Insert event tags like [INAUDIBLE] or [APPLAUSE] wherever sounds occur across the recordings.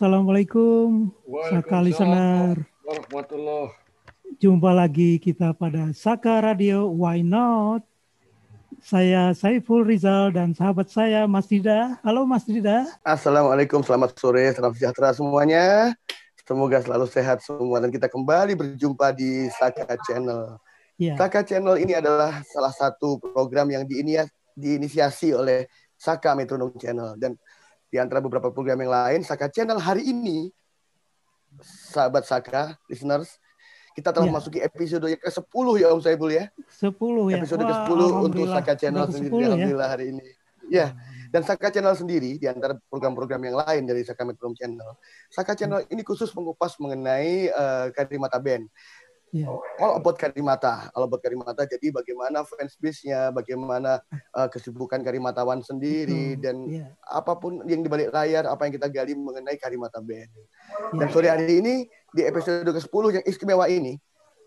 Assalamualaikum. Saka listener. warahmatullah. Jumpa lagi kita pada Saka Radio Why Not. Saya Saiful Rizal dan sahabat saya Mas Dida. Halo Mas Dida. Assalamualaikum, selamat sore, salam sejahtera semuanya. Semoga selalu sehat semua dan kita kembali berjumpa di Saka Channel. Ya, Saka Channel ini adalah salah satu program yang diinisiasi oleh Saka Metronom Channel dan di antara beberapa program yang lain, Saka Channel hari ini, sahabat Saka, listeners, kita telah Ya. memasuki episode yang ke-10 ya Om Saibul ya. 10 ya. Episode Wah, ke-10 untuk. Saka Channel sendiri, 10 ya. Alhamdulillah hari ini. Ya, dan Saka Channel sendiri, di antara program-program yang lain dari Saka Metronom Channel, Saka Channel ini khusus mengupas mengenai eh, Karimata Band. Ya. All about Karimata, all about Karimata. Jadi bagaimana fans base-nya, bagaimana eh, kesibukan Karimatawan sendiri, Betul. dan Ya. apa pun yang di balik layar, apa yang kita gali mengenai Karimata Band. Ya. Dan sore hari ini, di episode ke-10 yang istimewa ini,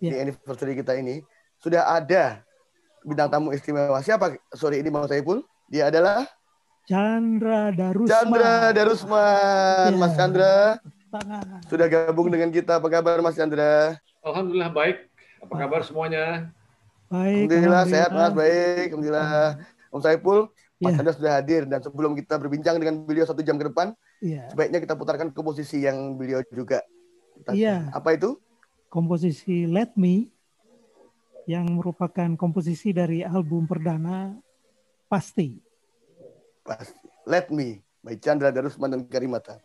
di Ya. anniversary kita ini, sudah ada bintang tamu istimewa. Siapa sore ini Mang Saiful? Dia adalah Chandra Darusman. Chandra Darusman. Ya. Mas Chandra. Sudah gabung dengan kita. Apa kabar Mas Chandra? Alhamdulillah baik. Apa kabar semuanya? Baik. Alhamdulillah sehat Mas, baik. Alhamdulillah. Om Saiful, Mas Ya. Chandra sudah hadir dan sebelum kita berbincang dengan beliau satu jam ke depan, Iya. sebaiknya kita putarkan komposisi yang beliau juga. Iya. Apa itu? Komposisi Let Me yang merupakan komposisi dari album perdana Pasti. Pasti. Let Me by Chandra Darusman dan Karimata.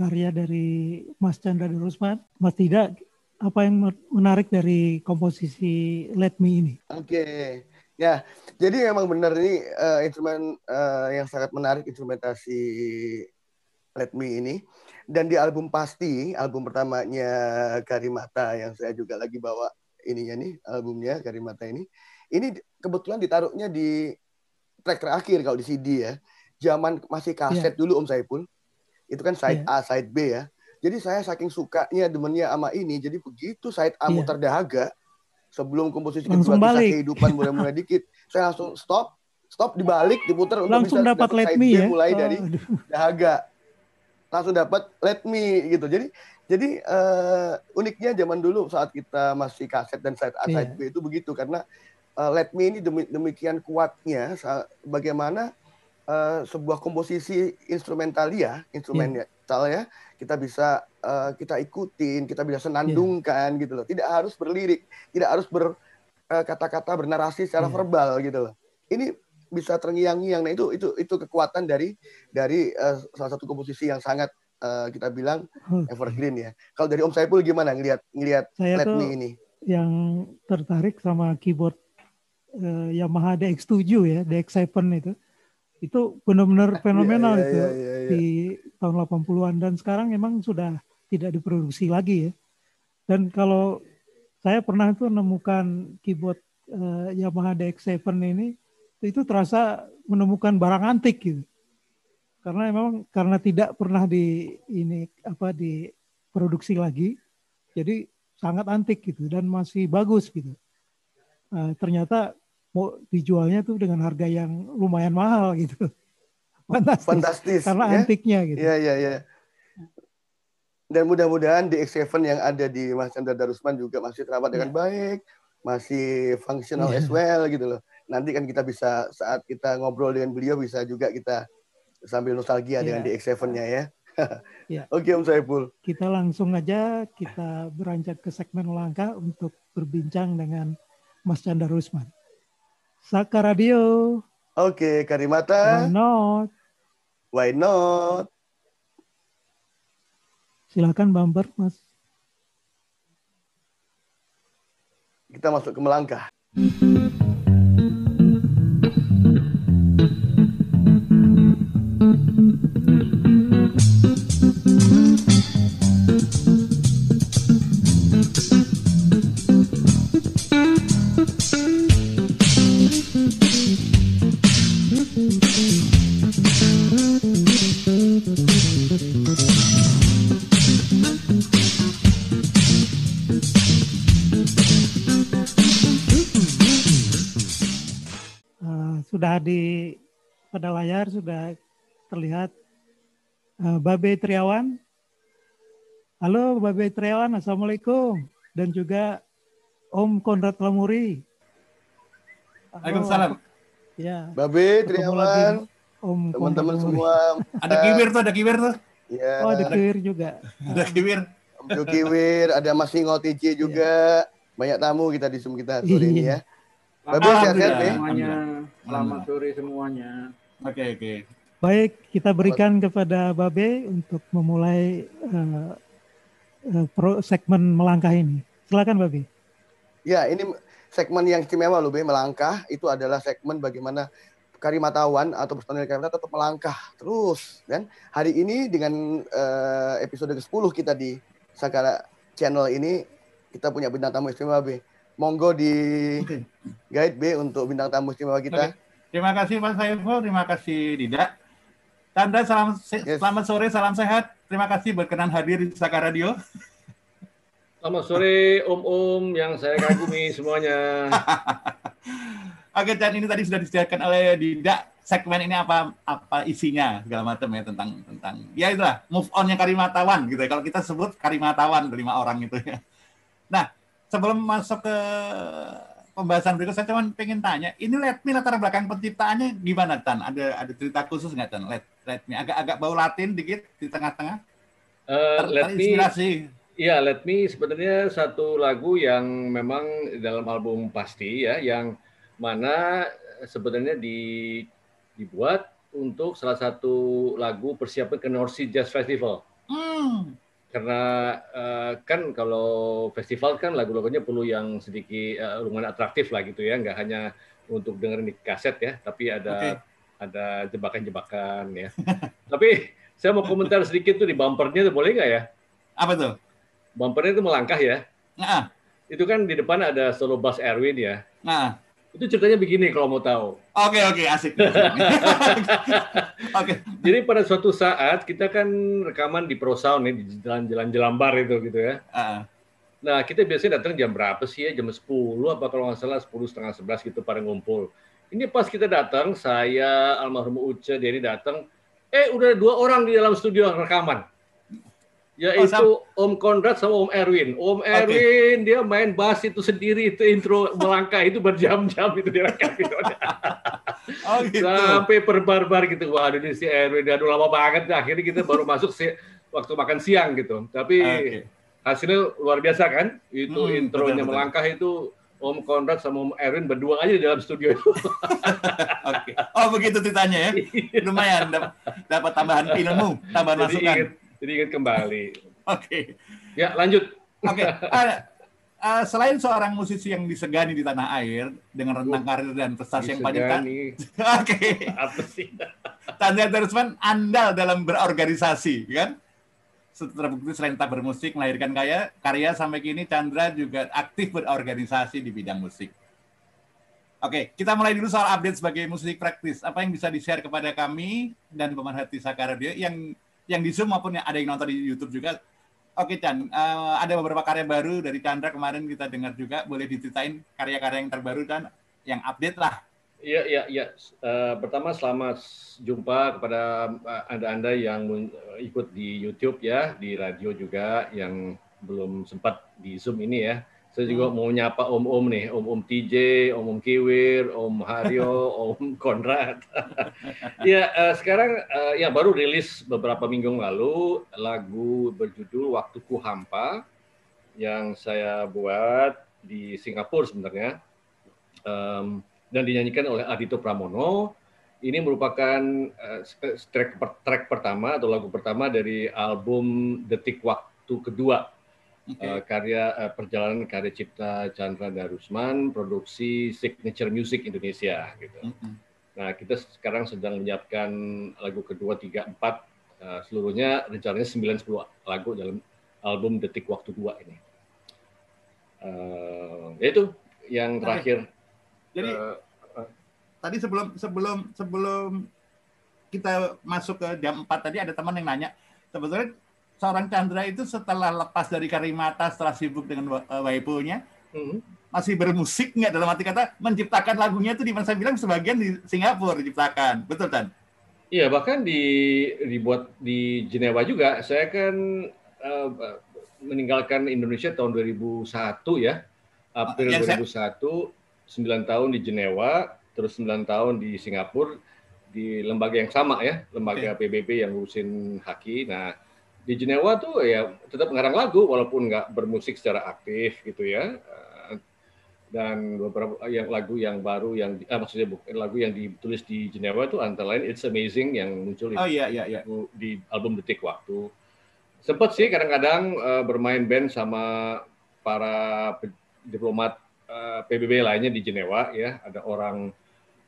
Karya dari Mas Chandra Darusman. Mas Tidak, apa yang menarik dari komposisi Let Me ini? Oke, ya. Jadi memang benar ini uh, instrumen uh, yang sangat menarik instrumentasi Let Me ini. Dan di album pasti, album pertamanya Karimata yang saya juga lagi bawa ininya nih, albumnya Karimata ini. Ini kebetulan ditaruhnya di track terakhir kalau di CD ya. Zaman masih kaset yeah. dulu Om Saipul. Itu kan side yeah. A, side B ya. Jadi saya saking sukanya demennya sama ini, jadi begitu side A yeah. muter dahaga, sebelum komposisi kedua balik. kisah kehidupan mulai-mulai dikit, [LAUGHS] saya langsung stop, stop dibalik, diputar untuk langsung bisa dapat let me ya. mulai oh, dari dahaga langsung dapat let me gitu. Jadi jadi uh, uniknya zaman dulu saat kita masih kaset dan side A side yeah. B itu begitu karena uh, let me ini demikian kuatnya bagaimana uh, sebuah komposisi instrumentalia, instrumental yeah. ya, kita bisa uh, kita ikutin, kita bisa senandungkan yeah. gitu loh. Tidak harus berlirik, tidak harus ber kata-kata bernarasi secara yeah. verbal gitu loh. Ini bisa terngiang-ngiang. Nah itu itu itu kekuatan dari dari uh, salah satu komposisi yang sangat uh, kita bilang evergreen ya. Kalau dari Om Saipul gimana ngelihat ngelihat Let Me ini? Yang tertarik sama keyboard uh, Yamaha DX7 ya, DX7 itu. Itu benar-benar [LAUGHS] iya, fenomenal yeah, yeah, itu yeah, yeah, yeah. di tahun 80-an dan sekarang memang sudah tidak diproduksi lagi ya. Dan kalau saya pernah itu menemukan keyboard uh, Yamaha DX7 ini itu terasa menemukan barang antik gitu. Karena memang karena tidak pernah di ini apa diproduksi lagi, jadi sangat antik gitu dan masih bagus gitu. Uh, ternyata mau dijualnya tuh dengan harga yang lumayan mahal gitu. [LAUGHS] Fantastis. Fantastis karena ya? antiknya gitu. Iya iya iya. Dan mudah-mudahan DX7 yang ada di Mas Chandra Darusman juga masih terawat dengan ya. baik, masih fungsional ya. as well gitu loh nanti kan kita bisa saat kita ngobrol dengan beliau bisa juga kita sambil nostalgia yeah. dengan DX7-nya ya. [LAUGHS] yeah. Oke Om Saiful. Kita langsung aja kita beranjak ke segmen langka untuk berbincang dengan Mas Chandra Rusman. Saka Radio. Oke, Karimata. Why not? Why not? Silakan bumper, Mas. Kita masuk ke melangkah. Sudah di pada layar sudah terlihat uh, Babe Triawan. Halo Babe Triawan, Assalamualaikum. Dan juga Om Konrad Lamuri. Waalaikumsalam. Ya. Babe Triawan. Om teman-teman semua. Ada kiwir tuh, ada kiwir tuh. Ya. Oh, ada kiwir juga. ada kiwir. Om Kiwir, ada Mas Singo TJ juga. Ya. Banyak tamu kita di Zoom kita sore ini ya. Babe sehat-sehat ya. Semuanya. Selamat sore semuanya. Oke, okay, oke. Okay. Baik, kita berikan kepada Babe untuk memulai uh, uh, pro segmen melangkah ini. Silakan Babe. Ya, ini segmen yang istimewa loh, Be. Melangkah itu adalah segmen bagaimana karimatawan atau personil karimata tetap melangkah terus dan hari ini dengan uh, episode ke-10 kita di Sakara channel ini kita punya bintang tamu istimewa B. Monggo di okay. guide B untuk bintang tamu istimewa kita. Okay. Terima kasih Mas Saiful, terima kasih Dida. Tanda salam yes. selamat sore, salam sehat. Terima kasih berkenan hadir di Saka Radio. Selamat sore Om-om yang saya kagumi semuanya. [LAUGHS] Oke, dan ini tadi sudah disediakan oleh Dida. Segmen ini apa apa isinya segala macam ya tentang tentang ya itulah move on yang karimatawan gitu ya. Kalau kita sebut karimatawan lima orang itu ya. Nah, sebelum masuk ke pembahasan berikut saya cuma pengen tanya ini let me latar belakang penciptaannya gimana Tan ada ada cerita khusus nggak Tan let, let me agak agak bau Latin dikit di tengah-tengah uh, let me Iya, Let Me sebenarnya satu lagu yang memang dalam album pasti ya, yang mana sebenarnya di, dibuat untuk salah satu lagu persiapan ke North Sea Jazz Festival. Hmm. Karena uh, kan kalau festival kan lagu-lagunya perlu yang sedikit uh, lumayan atraktif lah gitu ya, nggak hanya untuk dengerin di kaset ya, tapi ada okay. ada jebakan-jebakan ya. [LAUGHS] tapi saya mau komentar sedikit tuh di bumpernya tuh boleh nggak ya? Apa tuh? Bumpernya itu melangkah ya. Nah. Itu kan di depan ada solo bass Erwin ya. Nah. Itu ceritanya begini kalau mau tahu. Oke oke asik. oke. [LAUGHS] Jadi pada suatu saat kita kan rekaman di Pro Sound nih di jalan-jalan Jelambar itu gitu ya. Uh. Nah kita biasanya datang jam berapa sih ya? Jam 10 apa kalau nggak salah 10 setengah 11 gitu pada ngumpul. Ini pas kita datang, saya almarhum Uce, Denny datang, eh udah dua orang di dalam studio rekaman yaitu oh, Om Konrad sama Om Erwin. Om Erwin okay. dia main bass itu sendiri itu intro melangkah itu berjam-jam itu direkam itu. [LAUGHS] oh, [LAUGHS] gitu. Sampai perbarbar gitu. Wah, ini si Erwin aduh lama banget. Akhirnya kita baru masuk si, waktu makan siang gitu. Tapi okay. hasilnya luar biasa kan? Itu hmm, intronya betul, melangkah itu Om Konrad sama Om Erwin berdua aja di dalam studio itu. [LAUGHS] Oke. Oh begitu ceritanya ya. Lumayan dapat tambahan ilmu, tambahan Jadi masukan. Jadi ingat kembali. Oke. Okay. Ya, lanjut. Oke. Okay. Uh, uh, selain seorang musisi yang disegani di tanah air dengan rentang karir dan prestasi yang kan. [LAUGHS] Oke. Apa sih? Tanda Darusman andal dalam berorganisasi, kan? Terbukti selain tak bermusik, melahirkan kaya, karya sampai kini Chandra juga aktif berorganisasi di bidang musik. Oke, kita mulai dulu soal update sebagai musik praktis. Apa yang bisa di-share kepada kami dan pemerhati Sakara Radio yang yang di Zoom maupun yang ada yang nonton di YouTube juga. Oke Chan, uh, ada beberapa karya baru dari Chandra kemarin kita dengar juga. Boleh diceritain karya-karya yang terbaru dan yang update lah. Iya, iya, iya. Uh, pertama selamat jumpa kepada eh, anda-anda yang ikut di YouTube ya, di radio juga yang belum sempat di Zoom ini ya. Saya juga hmm. mau nyapa om-om nih, om-om TJ, om-om Kiwir, om Haryo, [LAUGHS] om Konrad. [LAUGHS] ya uh, sekarang uh, ya baru rilis beberapa minggu lalu lagu berjudul Waktuku Hampa yang saya buat di Singapura sebenarnya um, dan dinyanyikan oleh Adito Pramono. Ini merupakan uh, track track pertama atau lagu pertama dari album Detik Waktu Kedua okay. uh, eh, karya uh, perjalanan karya cipta Chandra Darusman, produksi Signature Music Indonesia gitu. Mm -hmm. Nah, kita sekarang sedang menyiapkan lagu kedua, tiga, empat, uh, seluruhnya rencananya sembilan sepuluh lagu dalam album Detik Waktu Dua ini. Uh, itu yang terakhir. Jadi uh, uh, tadi sebelum sebelum sebelum kita masuk ke jam 4 tadi ada teman yang nanya sebetulnya seorang Chandra itu setelah lepas dari Karimata setelah sibuk dengan uh, waipunya hmm. masih bermusik nggak dalam arti kata menciptakan lagunya itu di mana saya bilang sebagian di Singapura diciptakan betul kan? Iya bahkan di dibuat di Jenewa juga saya kan uh, meninggalkan Indonesia tahun 2001 ya April ya, 2001 saya... 9 tahun di Jenewa terus 9 tahun di Singapura di lembaga yang sama ya lembaga okay. PBB yang ngurusin haki nah di Jenewa tuh ya tetap ngarang lagu walaupun nggak bermusik secara aktif gitu ya. Eh, dan beberapa yang lagu yang baru yang ah, maksudnya bukan lagu yang ditulis di Jenewa itu antara lain It's Amazing yang muncul oh, iya, iya, iya. di album Detik Waktu. Sempat sih kadang-kadang uh, bermain band sama para diplomat uh, eh, PBB lainnya di Jenewa ya. Ada orang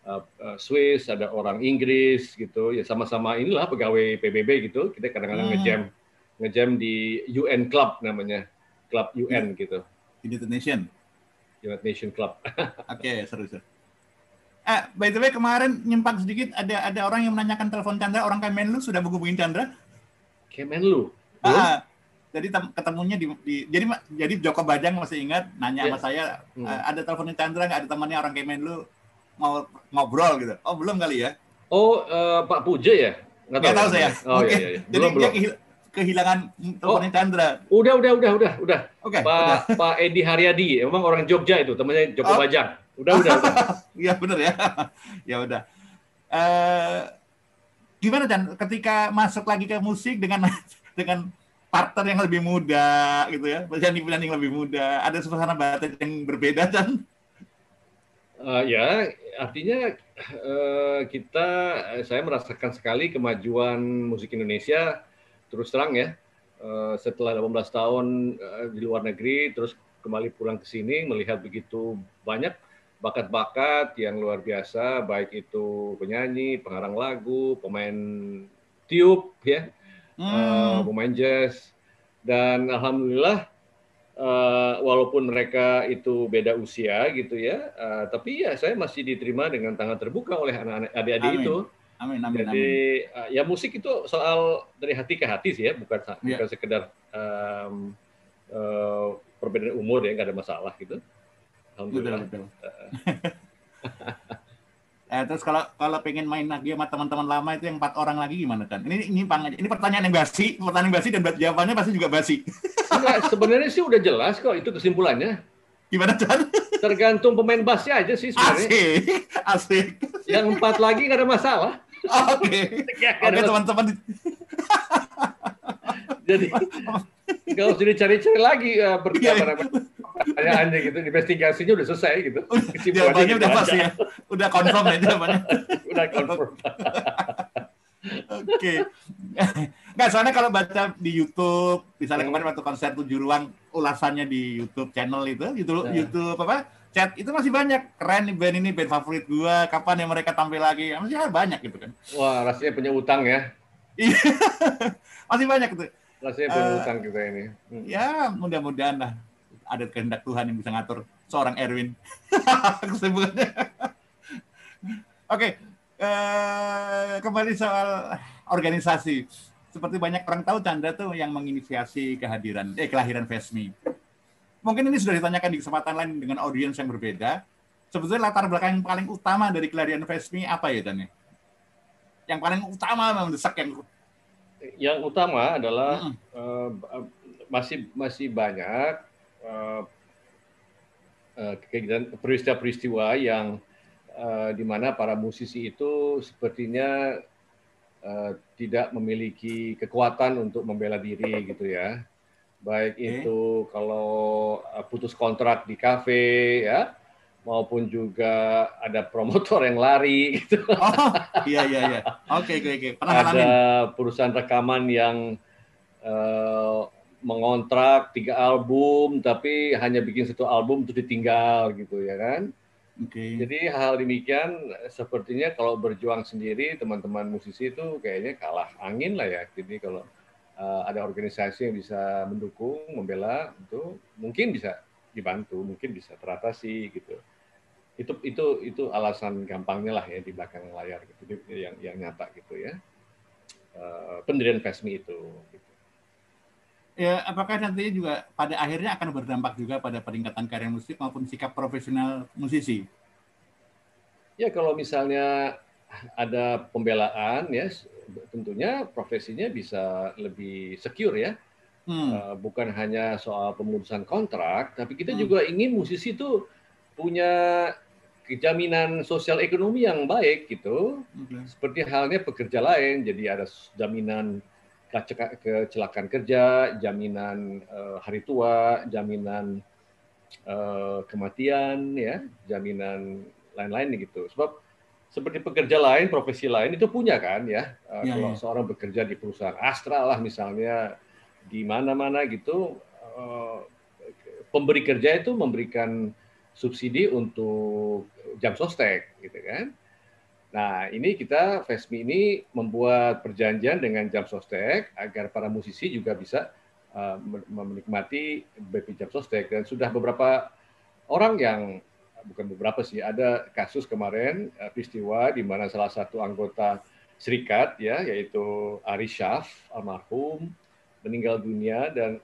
uh, Swiss ada orang Inggris gitu. Ya sama-sama inilah pegawai PBB gitu. Kita kadang-kadang hmm. ngejam ngejam di UN Club namanya, Club UN gitu. United Nation. United Nation Club. [LAUGHS] Oke, okay, seru seru. Eh, by the way kemarin nyempak sedikit ada ada orang yang menanyakan telepon Chandra, orang Kemenlu sudah menghubungi Chandra? Kemenlu. Ah, jadi ketemunya di, di jadi jadi Joko Bajang masih ingat nanya yeah. sama saya hmm. uh, ada teleponin Chandra nggak ada temannya orang Kemenlu mau ngobrol gitu. Oh belum kali ya? Oh uh, Pak Puja ya? Nggak tahu, saya. Oh, okay. iya, iya. Belum, jadi belum. dia kehilangan teleponnya oh, Chandra. Udah, udah, udah, udah, udah. Oke. Okay, Pak udah. Pak Edi Haryadi, emang orang Jogja itu, temannya Joko oh. Bajang. Udah, udah, udah. [LAUGHS] Iya benar ya. [LAUGHS] ya udah. Uh, gimana Chan? Ketika masuk lagi ke musik dengan [LAUGHS] dengan partner yang lebih muda gitu ya, penyanyi yang lebih muda, ada suasana batin yang berbeda Chan? Uh, ya, artinya uh, kita, saya merasakan sekali kemajuan musik Indonesia terus terang ya. Uh, setelah 18 tahun uh, di luar negeri, terus kembali pulang ke sini melihat begitu banyak bakat-bakat yang luar biasa, baik itu penyanyi, pengarang lagu, pemain tiup, ya, hmm. uh, pemain jazz, dan alhamdulillah uh, walaupun mereka itu beda usia gitu ya, uh, tapi ya saya masih diterima dengan tangan terbuka oleh anak-anak adik-adik itu. Amin, amin, Jadi amin. Uh, ya musik itu soal dari hati ke hati sih ya, bukan yeah. bukan sekedar um, uh, perbedaan umur ya, nggak ada masalah gitu. Alhamdulillah. Betul, betul. [LAUGHS] Eh, terus kalau kalau pengen main lagi sama teman-teman lama itu yang empat orang lagi gimana kan? Ini ini ini pertanyaan yang basi, pertanyaan yang basi dan jawabannya pasti juga basi. [LAUGHS] Enggak, sebenarnya sih udah jelas kok itu kesimpulannya. Gimana kan? Tergantung pemain bassnya aja sih sebenarnya. Asik, [LAUGHS] asik. Yang empat lagi nggak ada masalah. Oke. Oke teman-teman. [LAUGHS] Jadi nggak usah dicari-cari lagi uh, pertanyaan pertanyaannya gitu, investigasinya udah selesai gitu. Jawabannya udah pasti ya, udah confirm ya jawabannya. [LAUGHS] udah confirm. Oke. Okay. Nggak, soalnya kalau baca di YouTube, misalnya kemarin waktu konser tujuh ruang, ulasannya di YouTube channel itu, YouTube, nah. YouTube apa, chat itu masih banyak. Keren nih band ini, band favorit gua, kapan ya mereka tampil lagi, masih banyak gitu kan. Wah, rasanya punya utang ya. Iya. [LAUGHS] masih banyak gitu. Rasanya punya uh, utang kita ini. Hmm. Ya, mudah-mudahan lah ada kehendak Tuhan yang bisa ngatur seorang Erwin. [LAUGHS] Kesimpulannya. Oke, okay. uh, kembali soal organisasi. Seperti banyak orang tahu Chandra tuh yang menginisiasi kehadiran eh kelahiran Vesmi. Mungkin ini sudah ditanyakan di kesempatan lain dengan audiens yang berbeda. Sebetulnya latar belakang yang paling utama dari kelahiran Vesmi apa ya Dan? Yang paling utama mendesak yang yang utama adalah mm uh, masih masih banyak uh, uh, peristiwa-peristiwa yang uh, di mana para musisi itu sepertinya uh, tidak memiliki kekuatan untuk membela diri gitu ya. Baik okay. itu kalau putus kontrak di kafe ya, maupun juga ada promotor yang lari gitu. [LAUGHS] Oh, iya iya iya. Oke oke oke. Ada perusahaan rekaman yang uh, mengontrak tiga album tapi hanya bikin satu album untuk ditinggal gitu ya kan. Okay. Jadi hal demikian sepertinya kalau berjuang sendiri teman-teman musisi itu kayaknya kalah angin lah ya. Jadi kalau uh, ada organisasi yang bisa mendukung, membela itu mungkin bisa dibantu, mungkin bisa teratasi gitu. Itu itu itu alasan gampangnya lah ya di belakang layar gitu yang yang nyata gitu ya. Uh, pendirian Fesmi itu. Ya apakah nantinya juga pada akhirnya akan berdampak juga pada peningkatan karir musik maupun sikap profesional musisi? Ya kalau misalnya ada pembelaan ya tentunya profesinya bisa lebih secure ya. Hmm. Uh, bukan hanya soal pemutusan kontrak, tapi kita hmm. juga ingin musisi itu punya jaminan sosial ekonomi yang baik gitu. Okay. Seperti halnya pekerja lain, jadi ada jaminan kecelakaan kerja, jaminan uh, hari tua, jaminan uh, kematian, ya, jaminan lain-lain gitu. Sebab seperti pekerja lain, profesi lain itu punya kan ya. Uh, ya kalau ya. seorang bekerja di perusahaan Astra lah misalnya, di mana-mana gitu, uh, pemberi kerja itu memberikan subsidi untuk jam sostek, gitu kan. Nah, ini kita Vesmi ini membuat perjanjian dengan Jam Sostek agar para musisi juga bisa uh, menikmati BP Jam Sostek dan sudah beberapa orang yang bukan beberapa sih ada kasus kemarin uh, peristiwa di mana salah satu anggota serikat ya yaitu Ari Syaf almarhum meninggal dunia dan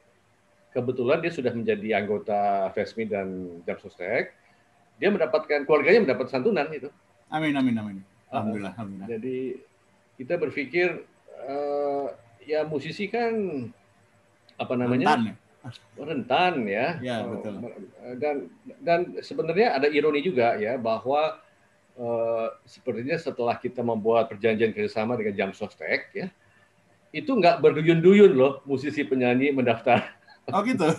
kebetulan dia sudah menjadi anggota Vesmi dan Jam Sostek dia mendapatkan keluarganya mendapat santunan itu. Amin amin amin. Alhamdulillah, alhamdulillah. Jadi kita berpikir uh, ya musisi kan apa namanya rentan ya, rentan ya. ya betul. Dan dan sebenarnya ada ironi juga ya bahwa uh, sepertinya setelah kita membuat perjanjian kerjasama dengan Jam Sostek ya itu nggak berduyun-duyun loh musisi penyanyi mendaftar. Oh gitu.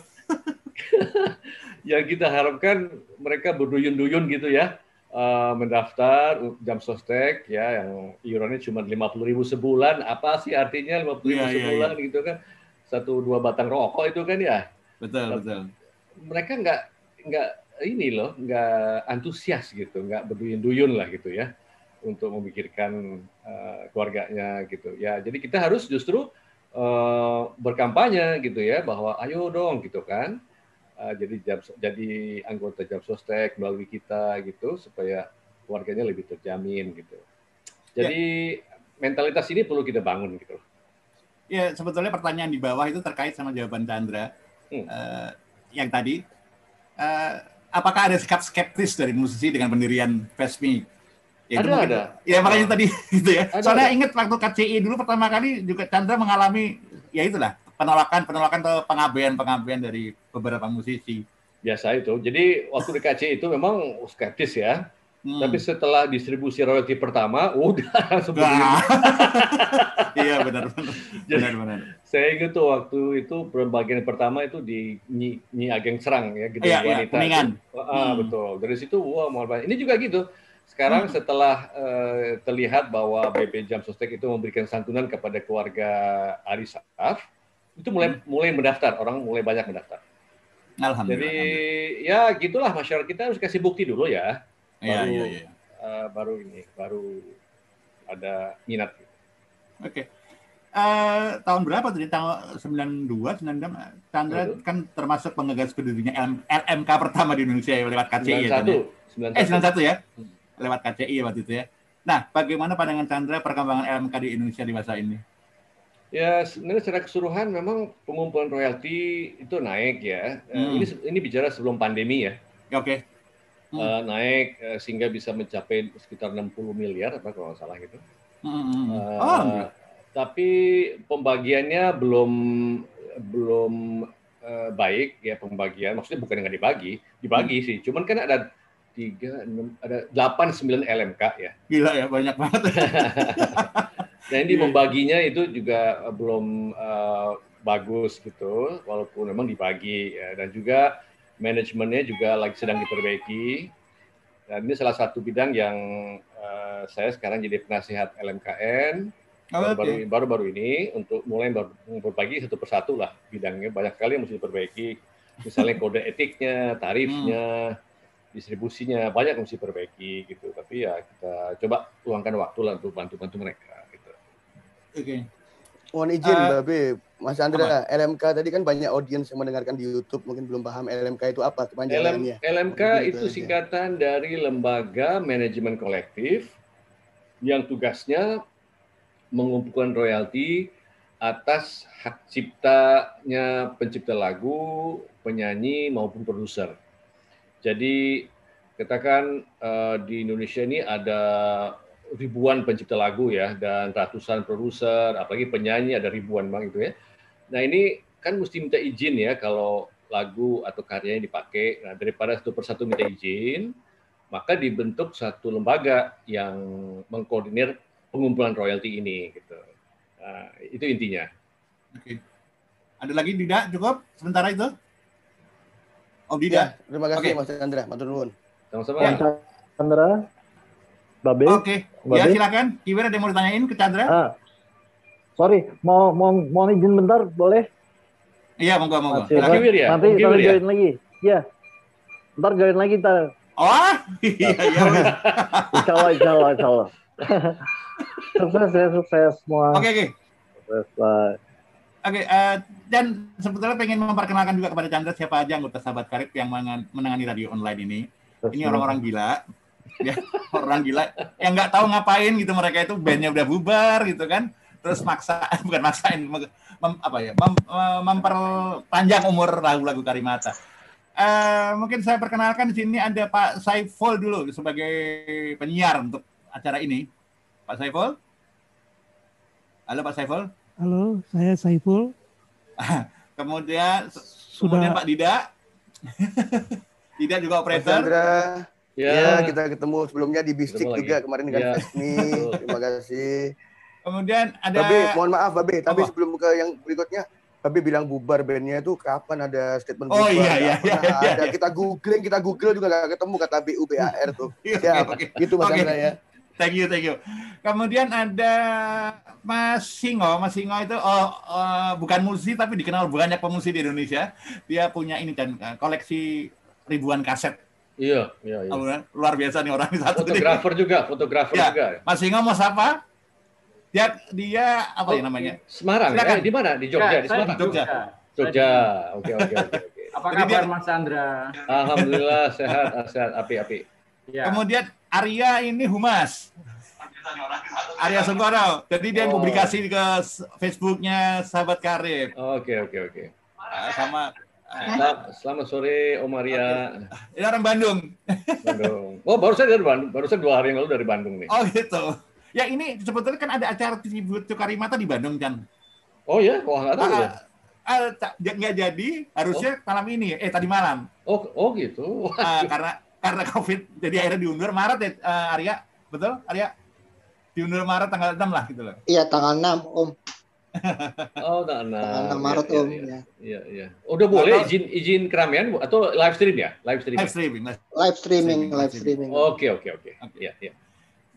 [LAUGHS] Yang kita harapkan mereka berduyun-duyun gitu ya uh, mendaftar jam sostek ya yang iurannya cuma lima puluh ribu sebulan. Apa sih artinya lima puluh ribu yeah, iya, sebulan yeah, yeah. gitu kan? Satu dua batang rokok itu kan ya? Betul betul. mereka nggak nggak ini loh nggak antusias gitu nggak berduyun-duyun lah gitu ya untuk memikirkan uh, keluarganya gitu. Ya jadi kita harus justru uh, berkampanye gitu ya bahwa ayo dong gitu kan uh, jadi jam, jadi anggota jam sostek melalui kita gitu supaya keluarganya lebih terjamin gitu jadi ya. mentalitas ini perlu kita bangun gitu ya sebetulnya pertanyaan di bawah itu terkait sama jawaban Chandra hmm. uh, yang tadi uh, apakah ada sikap skeptis dari musisi dengan pendirian Vesmi? Ya, ada, mungkin, ada. Ya makanya tadi [LAUGHS] gitu ya. Ada, Soalnya ada. ingat waktu KCI dulu pertama kali juga Chandra mengalami ya itulah penolakan penolakan atau pengabaian pengabaian dari beberapa musisi. Biasa itu. Jadi waktu di KCI itu memang skeptis ya. Hmm. Tapi setelah distribusi royalti pertama, udah [LAUGHS] nah. [LAUGHS] Iya benar benar. [LAUGHS] benar benar. Saya ingat tuh waktu itu pembagian pertama itu di Nyi, Nyi Ageng Serang ya gitu iya, iya wanita. Iya, ah, hmm. betul. Dari situ wah mau Ini juga gitu. Sekarang hmm. setelah uh, terlihat bahwa BP Jam Sostek itu memberikan santunan kepada keluarga Ari Saf, itu mulai hmm. mulai mendaftar, orang mulai banyak mendaftar. Alhamdulillah. Jadi ya gitulah masyarakat kita harus kasih bukti dulu ya Iya, baru iya, iya. Uh, baru ini baru ada minat. Oke. Okay. Uh, eh, tahun berapa tadi tahun 92 96 Chandra Betul. kan termasuk penggagas berdirinya LMK pertama di Indonesia ya, lewat KCI 91, ya, ya. 91. Eh 91 ya. Lewat KCI ya waktu itu ya. Nah, bagaimana pandangan Chandra perkembangan LMK di Indonesia di masa ini? Ya sebenarnya secara keseluruhan memang pengumpulan royalti itu naik ya. Eh, hmm. Ini ini bicara sebelum pandemi ya. Oke. Okay hmm. uh, naik uh, sehingga bisa mencapai sekitar 60 miliar apa kalau nggak salah gitu. Hmm. Uh, oh. Tapi pembagiannya belum belum uh, baik ya pembagian. Maksudnya bukan nggak dibagi, dibagi hmm. sih. Cuman kan ada tiga, enam, ada delapan sembilan LMK ya. Gila ya banyak banget. [LAUGHS] nah ini membaginya itu juga belum uh, bagus gitu, walaupun memang dibagi ya. dan juga manajemennya juga lagi sedang diperbaiki. Dan ini salah satu bidang yang uh, saya sekarang jadi penasihat LMKN baru-baru oh, baru-baru ini untuk mulai berbagi satu persatu lah bidangnya banyak sekali yang mesti diperbaiki. Misalnya kode etiknya, tarifnya, hmm. distribusinya banyak yang mesti diperbaiki gitu. Tapi ya kita coba luangkan waktu lah untuk bantu-bantu mereka gitu. Oke. Okay. Mohon izin, uh, Babe, Mas Andra, apa? LMK tadi kan banyak audiens yang mendengarkan di YouTube mungkin belum paham LMK itu apa kepanjangannya. LMK itu singkatan dari Lembaga Manajemen Kolektif yang tugasnya mengumpulkan royalti atas hak ciptanya pencipta lagu, penyanyi maupun produser. Jadi katakan uh, di Indonesia ini ada ribuan pencipta lagu ya dan ratusan produser, apalagi penyanyi ada ribuan bang itu ya. Nah ini kan mesti minta izin ya kalau lagu atau karyanya dipakai. Nah daripada satu persatu minta izin, maka dibentuk satu lembaga yang mengkoordinir pengumpulan royalti ini. Gitu. Nah, itu intinya. Oke. Ada lagi tidak cukup sementara itu? Oh tidak. Ya, terima kasih okay. Mas Chandra, matur nuwun. Sama-sama. Ya. Chandra, Babe. Oke. Okay. Ya silakan. Gimana ada mau ditanyain ke Chandra? Ah, sorry mau mau mau izin bentar boleh iya monggo monggo nanti, ya nanti nanti ya? join lagi iya ntar join lagi ntar oh iya iya [LAUGHS] insya Allah insya Allah insya Allah [LAUGHS] sukses ya sukses semua oke okay, oke okay. sukses bye Oke, okay, uh, eh, dan sebetulnya pengen memperkenalkan juga kepada Chandra siapa aja anggota sahabat karib yang menangani radio online ini. Ini orang-orang gila, ya orang gila yang nggak tahu ngapain gitu mereka itu bandnya udah bubar gitu kan terus maksa [LAUGHS] bukan maksain mem, apa ya mem, memperpanjang umur lagu-lagu Karimata. Uh, mungkin saya perkenalkan di sini ada Pak Saiful dulu sebagai penyiar untuk acara ini. Pak Saiful? Halo Pak Saiful? Halo, saya Saiful. [LAUGHS] kemudian Sudah. kemudian Pak Dida. [LAUGHS] Dida juga operator. Ya. ya, kita ketemu sebelumnya di Bistik juga kemarin dengan ya. Fesmi. Terima kasih. Kemudian ada Babe, mohon maaf Babe, tapi sebelum ke yang berikutnya Tapi bilang bubar bandnya itu kapan ada statement Oh, bubar? iya, Nggak iya, pernah iya, iya. ada. Kita googling, kita google juga nggak ketemu kata BUBAR tuh. Oke, [LAUGHS] Siap. oke. Gitu Mas Oke. Andra ya. Thank you, thank you. Kemudian ada Mas Singo. Mas Singo itu oh, eh, bukan musisi tapi dikenal banyak pemusik di Indonesia. Dia punya ini dan eh, koleksi ribuan kaset. Iya, iya, iya. Oh, luar biasa nih orang satu ini. Fotografer juga, fotografer Ya. juga. Mas Singo mau sapa? Dia dia apa ya Oh, namanya? Semarang, Silakan. eh, di mana? Di Jogja, Ya, di Semarang. di Jogja. Jogja. Oke, oke, oke, oke. [LAUGHS] Apa Jadi kabar dia- Mas Chandra? Alhamdulillah sehat, sehat, api, api. Ya. Kemudian Arya ini humas. Arya Sengkono. Jadi dia Oh. publikasi ke Facebooknya Sahabat Karib. Oke, oke, oke. Eh, sama Selamat sore, Om Arya. ini orang Bandung. Bandung. Oh, baru saya dari Bandung. Baru saya dua hari yang lalu dari Bandung nih. Oh gitu. Ya ini sebetulnya kan ada acara tribute to Karimata di Bandung kan. Oh ya, wah nggak tahu ya. Ah, ah, tak- nggak jadi, harusnya malam ini, eh tadi malam. Oh, oh gitu. Ah, karena karena COVID, jadi akhirnya diundur Maret ya, eh, Arya, betul? Arya, diundur Maret tanggal 6 lah gitu loh. Iya tanggal 6 Om. Oh, nah, nah. Tanggal 6 Iya, Maret iya, Om. iya. Ya. Iya, iya. Udah boleh Atau- izin izin keramaian atau live stream ya? Live stream. Live streaming. Live streaming, Streaming, live streaming. streaming. Oke, oke, oke. Oke. Iya, iya.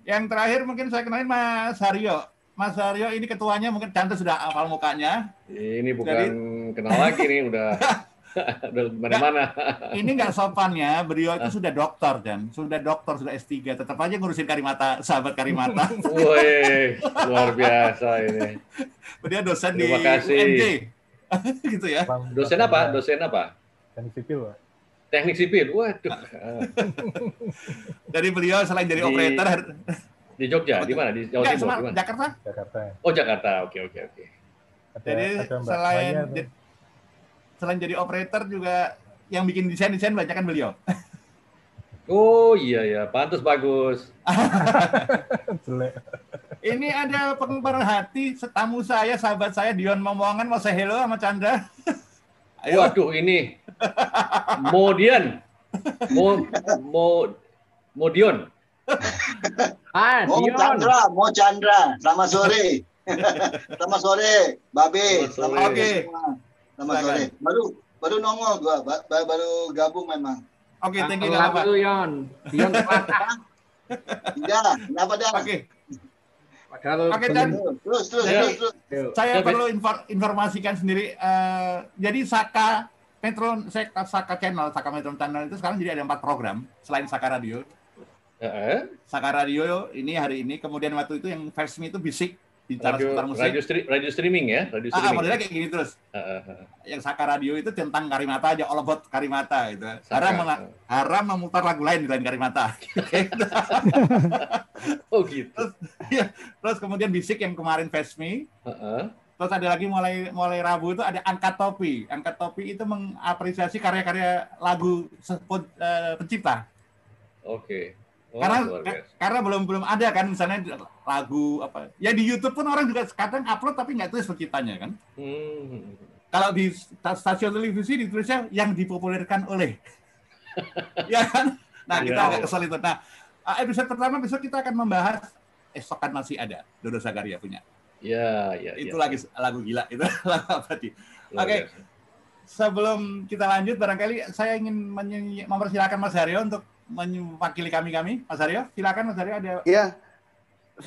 Yang terakhir mungkin saya kenalin Mas Haryo. Mas Haryo ini ketuanya mungkin Cante sudah hafal mukanya. Ini bukan kenal lagi nih, udah [LAUGHS] [LAUGHS] udah mana-mana. [LAUGHS] Ini nggak sopannya, beliau itu sudah dokter dan sudah dokter, sudah S3. Tetap aja ngurusin Karimata, sahabat Karimata. [LAUGHS] Woi, luar biasa ini. Dia dosen di Terima kasih. UMJ. gitu ya. Dosen apa? Dosen apa? Teknik sipil, Pak. Teknik sipil. Waduh. Jadi beliau selain jadi Di- operator Di Jogja, di mana? Di Jawa Timur, di mana? Jakarta. Jakarta. Oh, Jakarta. Oke, oke, oke. Jadi selain di- selain jadi operator juga yang bikin desain-desain banyak kan beliau. [LAUGHS] Oh iya ya, pantas bagus. [LAUGHS] Ini ada penggemar hati, tamu saya, sahabat saya Dion Momongan mau say hello sama Chandra. [LAUGHS] Ayo. Waduh ini Modian, Mo, Mo, Modion. Ah, Mo Dion. Chandra, Mo Chandra. Selamat sore. Selamat sore, Babe. Selamat sore. Selamat. Selamat sore. Baru baru nongol gua, ba- ba- baru gabung memang. Oke, thank you Telat nggak apa-apa. lu, Yon. Ah. [LAUGHS] Iya, kenapa dah? Oke, Padahal Oke, belum- Dan. Terus, terus, Jadi- terus, terus. Saya Ya, perlu infor- informasikan sendiri. eh, jadi Saka Metro Saka, Saka Channel, Saka Metro Channel itu sekarang jadi ada empat program selain Saka Radio. Eh, Saka Radio ini hari ini, kemudian waktu itu yang versi itu bisik bicara radio, seputar musik. radio, stri- radio streaming ya, radio Ah, ah, streaming. modelnya kayak gini terus. Ah, ah, ah. Yang Saka Radio itu tentang Karimata aja, all about Karimata gitu. Saka. Haram, menga- haram memutar lagu lain selain Karimata. [LAUGHS] Oh gitu. Terus kemudian bisik yang kemarin Fesmi, Ah, ah. Terus ada lagi mulai mulai Rabu itu ada angkat topi. Angkat topi itu mengapresiasi karya-karya lagu eh, pencipta. Oke. Oh, karena biasa. karena belum belum ada kan misalnya lagu apa. Ya di YouTube pun orang juga kadang upload tapi nggak tulis penciptanya kan. Hmm. Kalau di sta- stasiun televisi ditulisnya yang dipopulerkan oleh. [LAUGHS] ya kan? Nah, kita Iya. agak kesel itu. Nah, eh, episode pertama besok kita akan membahas esok kan masih ada Dodo Sagaria punya. Ya, ya, Itu ya. lagi lagu gila itu [LAUGHS] lagu apa di Luar Oke. biasa. sebelum kita lanjut barangkali saya ingin mempersilahkan Mas Haryo untuk mewakili kami-kami. Mas Haryo, silakan Mas Haryo ada Iya,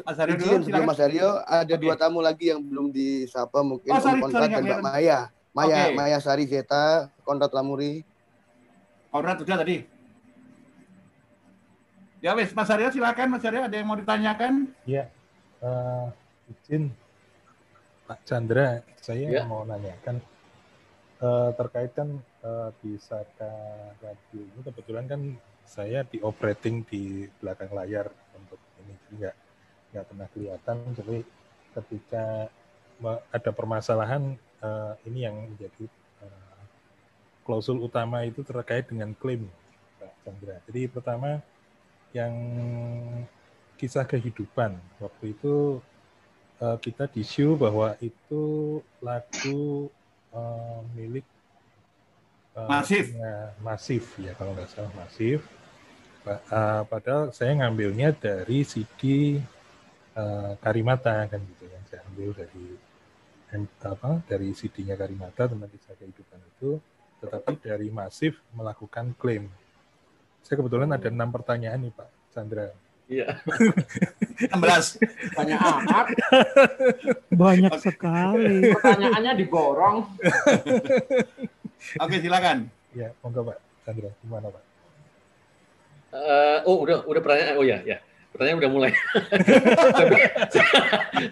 Mas Haryo dulu silakan. Mas Aryo, ada Oke. dua tamu lagi yang belum disapa mungkin Oh, sorry, Om sorry, Konrad dan Mbak. Maya. Maya, Oke. Maya Sari Zeta, Konrad Lamuri. Konrad sudah tadi. Ya wes, Mas Haryo silakan Mas Haryo ada yang mau ditanyakan? Iya. Eh, izin Pak Chandra, saya Ya. mau nanyakan eh, terkait kan eh, di Saka Radio ini kebetulan kan saya di operating di belakang layar untuk ini. Jadi nggak nggak pernah kelihatan. Jadi ketika ada permasalahan eh, ini yang menjadi eh, klausul utama itu terkait dengan klaim Pak Chandra. Jadi pertama yang kisah kehidupan. Waktu itu eh, kita di show bahwa itu lagu milik Masif. ya, masif ya kalau nggak salah masif eh, padahal saya ngambilnya dari CD eh, Karimata kan gitu yang saya ambil dari apa dari CD-nya Karimata tentang kisah kehidupan itu, tetapi dari masif melakukan klaim. Saya kebetulan ada enam pertanyaan nih Pak Chandra. Iya. [LAUGHS] 16. Banyak amat. Banyak sekali. Pertanyaannya diborong. [LAUGHS] Oke, silakan. [LAUGHS] Ya, monggo Pak Chandra, gimana Pak? Eh, oh udah udah pertanyaan. Oh ya ya. Pertanyaan udah mulai. [LAUGHS]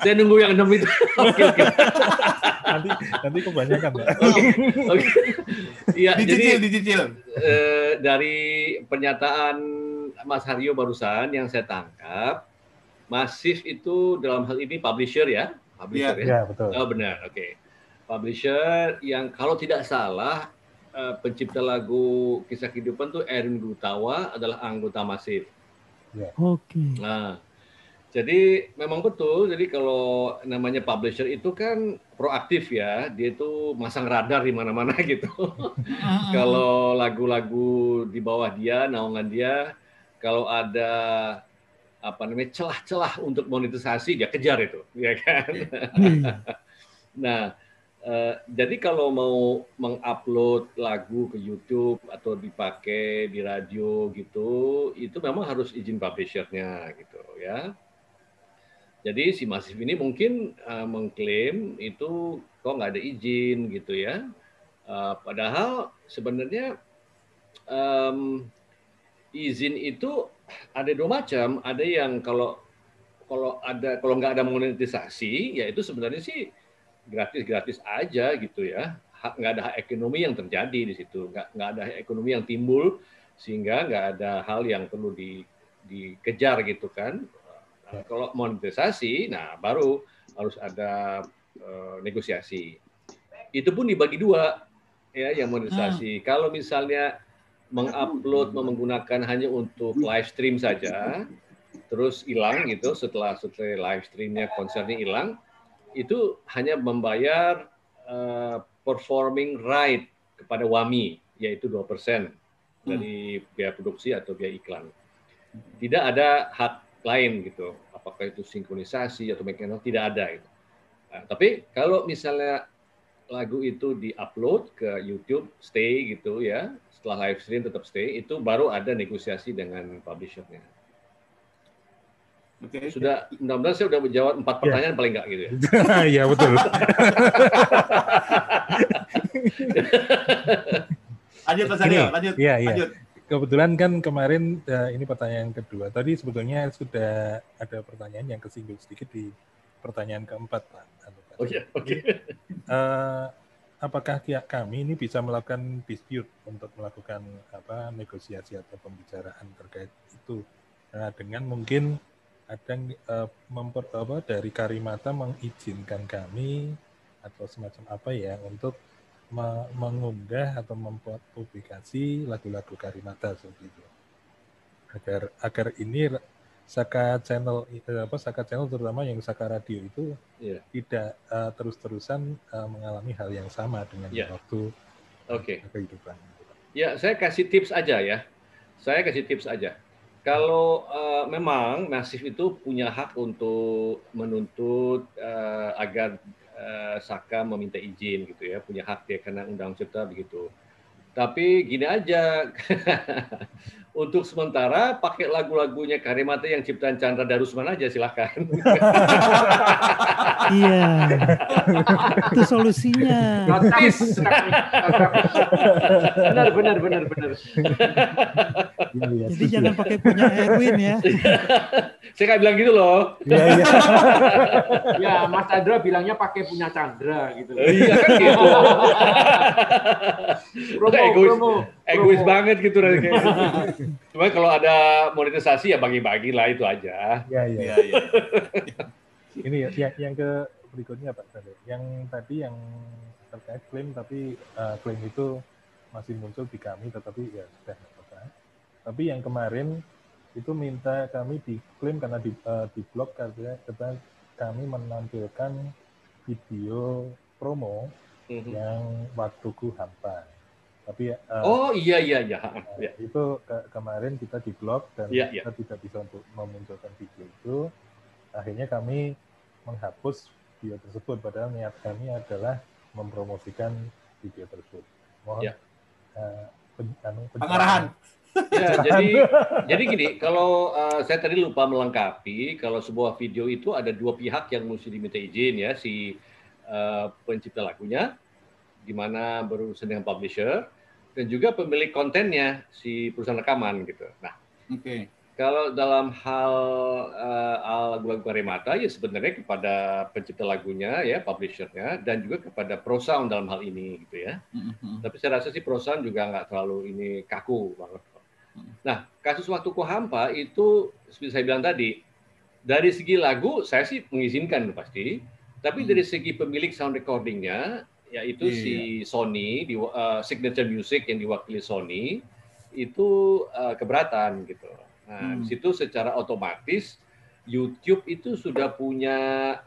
saya nunggu yang enam itu. [LAUGHS] Oke oke. Nanti nanti kebanyakan ya. Oke. Iya jadi Dicicil, dicicil. eh, dari pernyataan Mas Haryo barusan yang saya tangkap, Masif itu dalam hal ini publisher ya, publisher ya. Ya, betul. Oh benar, oke. Publisher yang kalau tidak salah eh, pencipta lagu kisah kehidupan tuh Erwin Gutawa adalah anggota Masif. Oke. Nah, jadi memang betul. Jadi kalau namanya publisher itu kan proaktif ya, dia itu masang radar di mana-mana [LAUGHS] gitu. kalau lagu-lagu di bawah dia, naungan dia, kalau ada apa namanya celah-celah untuk monetisasi dia kejar itu, ya kan? [LAUGHS] nah, eh, jadi kalau mau mengupload lagu ke YouTube atau dipakai di radio gitu, itu memang harus izin publishernya gitu ya. Jadi si Masif ini mungkin eh, mengklaim itu kok nggak ada izin gitu ya. Eh, padahal sebenarnya em, izin itu ada dua macam. Ada yang kalau kalau ada kalau nggak ada monetisasi, ya itu sebenarnya sih gratis-gratis aja gitu ya. Nggak ada hak ekonomi yang terjadi di situ, nggak nggak ada hak ekonomi yang timbul sehingga nggak ada hal yang perlu di, dikejar gitu kan. Nah, kalau monetisasi, nah baru harus ada eh, negosiasi. Itu pun dibagi dua ya yang monetisasi. Kalau misalnya mengupload menggunakan hanya untuk live stream saja, terus hilang gitu setelah setelah live streamnya konsernya hilang, itu hanya membayar eh, performing right kepada WAMI yaitu 2% dari biaya produksi atau biaya iklan. Tidak ada hak lain gitu. Apakah itu sinkronisasi atau mekanik tidak ada gitu. Nah, tapi kalau misalnya lagu itu di-upload ke YouTube, stay gitu ya, setelah live stream tetap stay, itu baru ada negosiasi dengan publishernya. Oke. Sudah, mudah-mudahan saya sudah menjawab empat pertanyaan paling enggak gitu ya. [LAUGHS] Iya betul. [LAUGHS] Lanjut Mas Aryo, lanjut. Iya, iya. Lanjut. Kebetulan kan kemarin eh, ini pertanyaan kedua. Tadi sebetulnya sudah ada pertanyaan yang kesinggung sedikit di pertanyaan keempat, Pak. Anu. Oh iya, oke. Eh, apakah pihak kami ini bisa melakukan dispute untuk melakukan apa negosiasi atau pembicaraan terkait itu Nah, dengan mungkin ada eh, memper, apa, dari Karimata mengizinkan kami atau semacam apa ya untuk me- mengunggah atau membuat publikasi lagu-lagu Karimata seperti itu agar agar ini Saka channel eh, apa Saka channel terutama yang Saka radio itu Iya. tidak eh, terus-terusan eh, mengalami hal yang sama dengan Iya. waktu Oke. kehidupan. Ya, saya kasih tips aja ya. Saya kasih tips aja. Kalau eh, memang Masif itu punya hak untuk menuntut eh, agar eh, Saka meminta izin gitu ya, punya hak dia karena undang cipta begitu. Tapi gini aja, [LAUGHS] untuk sementara pakai lagu-lagunya Karimata yang ciptaan Chandra Darusman aja silahkan. [LAUGHS] Iya. Itu solusinya. Notis. [LAUGHS] benar, benar, benar, benar. Iya, Jadi setuju. jangan pakai punya Erwin ya. [LAUGHS] Saya nggak bilang gitu loh. Iya, iya. [LAUGHS] Ya, Mas Chandra bilangnya pakai punya Chandra gitu. Iya kan gitu. [LAUGHS] Promo, Egois. promo. Egois promo. banget gitu. kayak. Cuma kalau ada monetisasi ya bagi-bagi lah itu aja. Iya, iya. Iya, iya. Ini ya, yang, yang ke berikutnya Pak Sade. Yang tadi yang terkait klaim tapi eh, klaim itu masih muncul di kami tetapi ya sudah. Tapi yang kemarin itu minta kami diklaim karena di, eh, di blog karena karena kami menampilkan video promo Mhm. yang waktuku hampa. Tapi eh, Oh iya iya iya. Ya. itu ke- kemarin kita di blog dan Iya, kita tidak bisa untuk memunculkan video itu akhirnya kami menghapus video tersebut padahal niat kami adalah mempromosikan video tersebut. Mohon Ya. eh, pen- anu, pencerahan. Pengarahan. Ya, jadi jadi gini, kalau eh, saya tadi lupa melengkapi, kalau sebuah video itu ada dua pihak yang mesti diminta izin ya, si eh, pencipta lagunya, di mana berurusan dengan publisher, dan juga pemilik kontennya, si perusahaan rekaman gitu. Nah, Oke. kalau dalam hal eh, lagu-lagu Karimata ya sebenarnya kepada pencipta lagunya ya, publishernya, dan juga kepada ProSound dalam hal ini gitu ya. Mhm. Tapi saya rasa sih perusahaan juga nggak terlalu ini kaku banget. Nah, kasus waktu Hampa itu seperti saya bilang tadi, dari segi lagu saya sih mengizinkan pasti, tapi dari segi pemilik sound recordingnya, yaitu Iya. si Sony, di, uh, Signature Music yang diwakili Sony, itu uh, keberatan gitu. Nah, Hmm. di situ secara otomatis YouTube itu sudah punya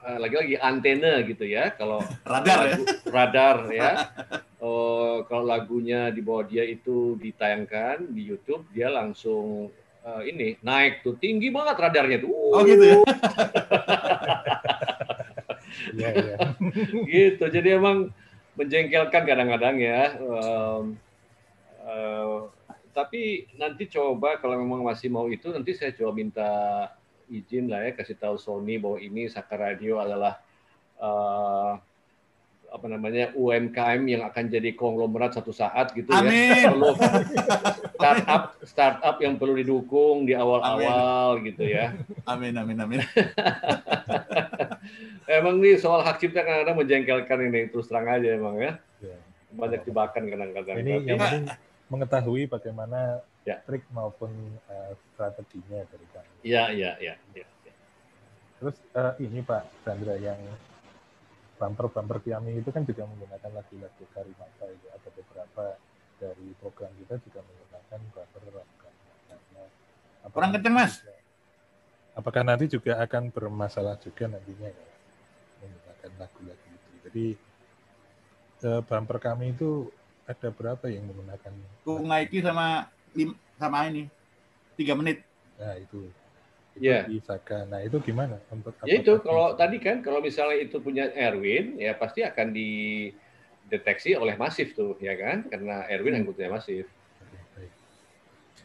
uh, lagi-lagi antena gitu ya. Kalau [LAUGHS] Radar ya. lagu- radar ya. [LAUGHS] Oh, kalau lagunya di bawah dia itu ditayangkan di YouTube, dia langsung eh, ini naik tuh tinggi banget radarnya tuh. Oh gitu ya. [LAUGHS] Iya, iya. gitu. Jadi emang menjengkelkan kadang-kadang ya. Em, eh, tapi nanti coba kalau memang masih mau itu, nanti saya coba minta izin lah ya kasih tahu Sony bahwa ini Saka Radio adalah eh, apa namanya UMKM yang akan jadi konglomerat satu saat gitu Amin. ya. Perlu startup startup yang perlu didukung di awal-awal gitu ya. Amin amin amin. [LAUGHS] Emang nih soal hak cipta kadang-kadang menjengkelkan ini terus terang aja emang ya. Iya. Banyak jebakan kadang-kadang. Ini Tapi- yang penting mengetahui bagaimana Ya. trik maupun eh, strateginya dari kami. Iya, iya, iya. iya. Terus eh, ini Pak Chandra yang bumper-bumper kami itu kan juga menggunakan lagu-lagu Karimata itu ada beberapa dari program kita juga menggunakan bumper lagu Karimata. Kurang kenceng, Mas. juga- Apakah nanti juga akan bermasalah juga nantinya ya menggunakan lagu-lagu itu. Jadi eh, bumper kami itu ada berapa yang menggunakan Kung Aiki sama lim- sama ini tiga menit. Nah itu. Iya. di Saka. Nah itu gimana? Untuk Ya itu kalau tadi kan kalau misalnya itu punya Erwin ya pasti akan dideteksi oleh masif tuh ya kan karena Erwin anggotanya masif.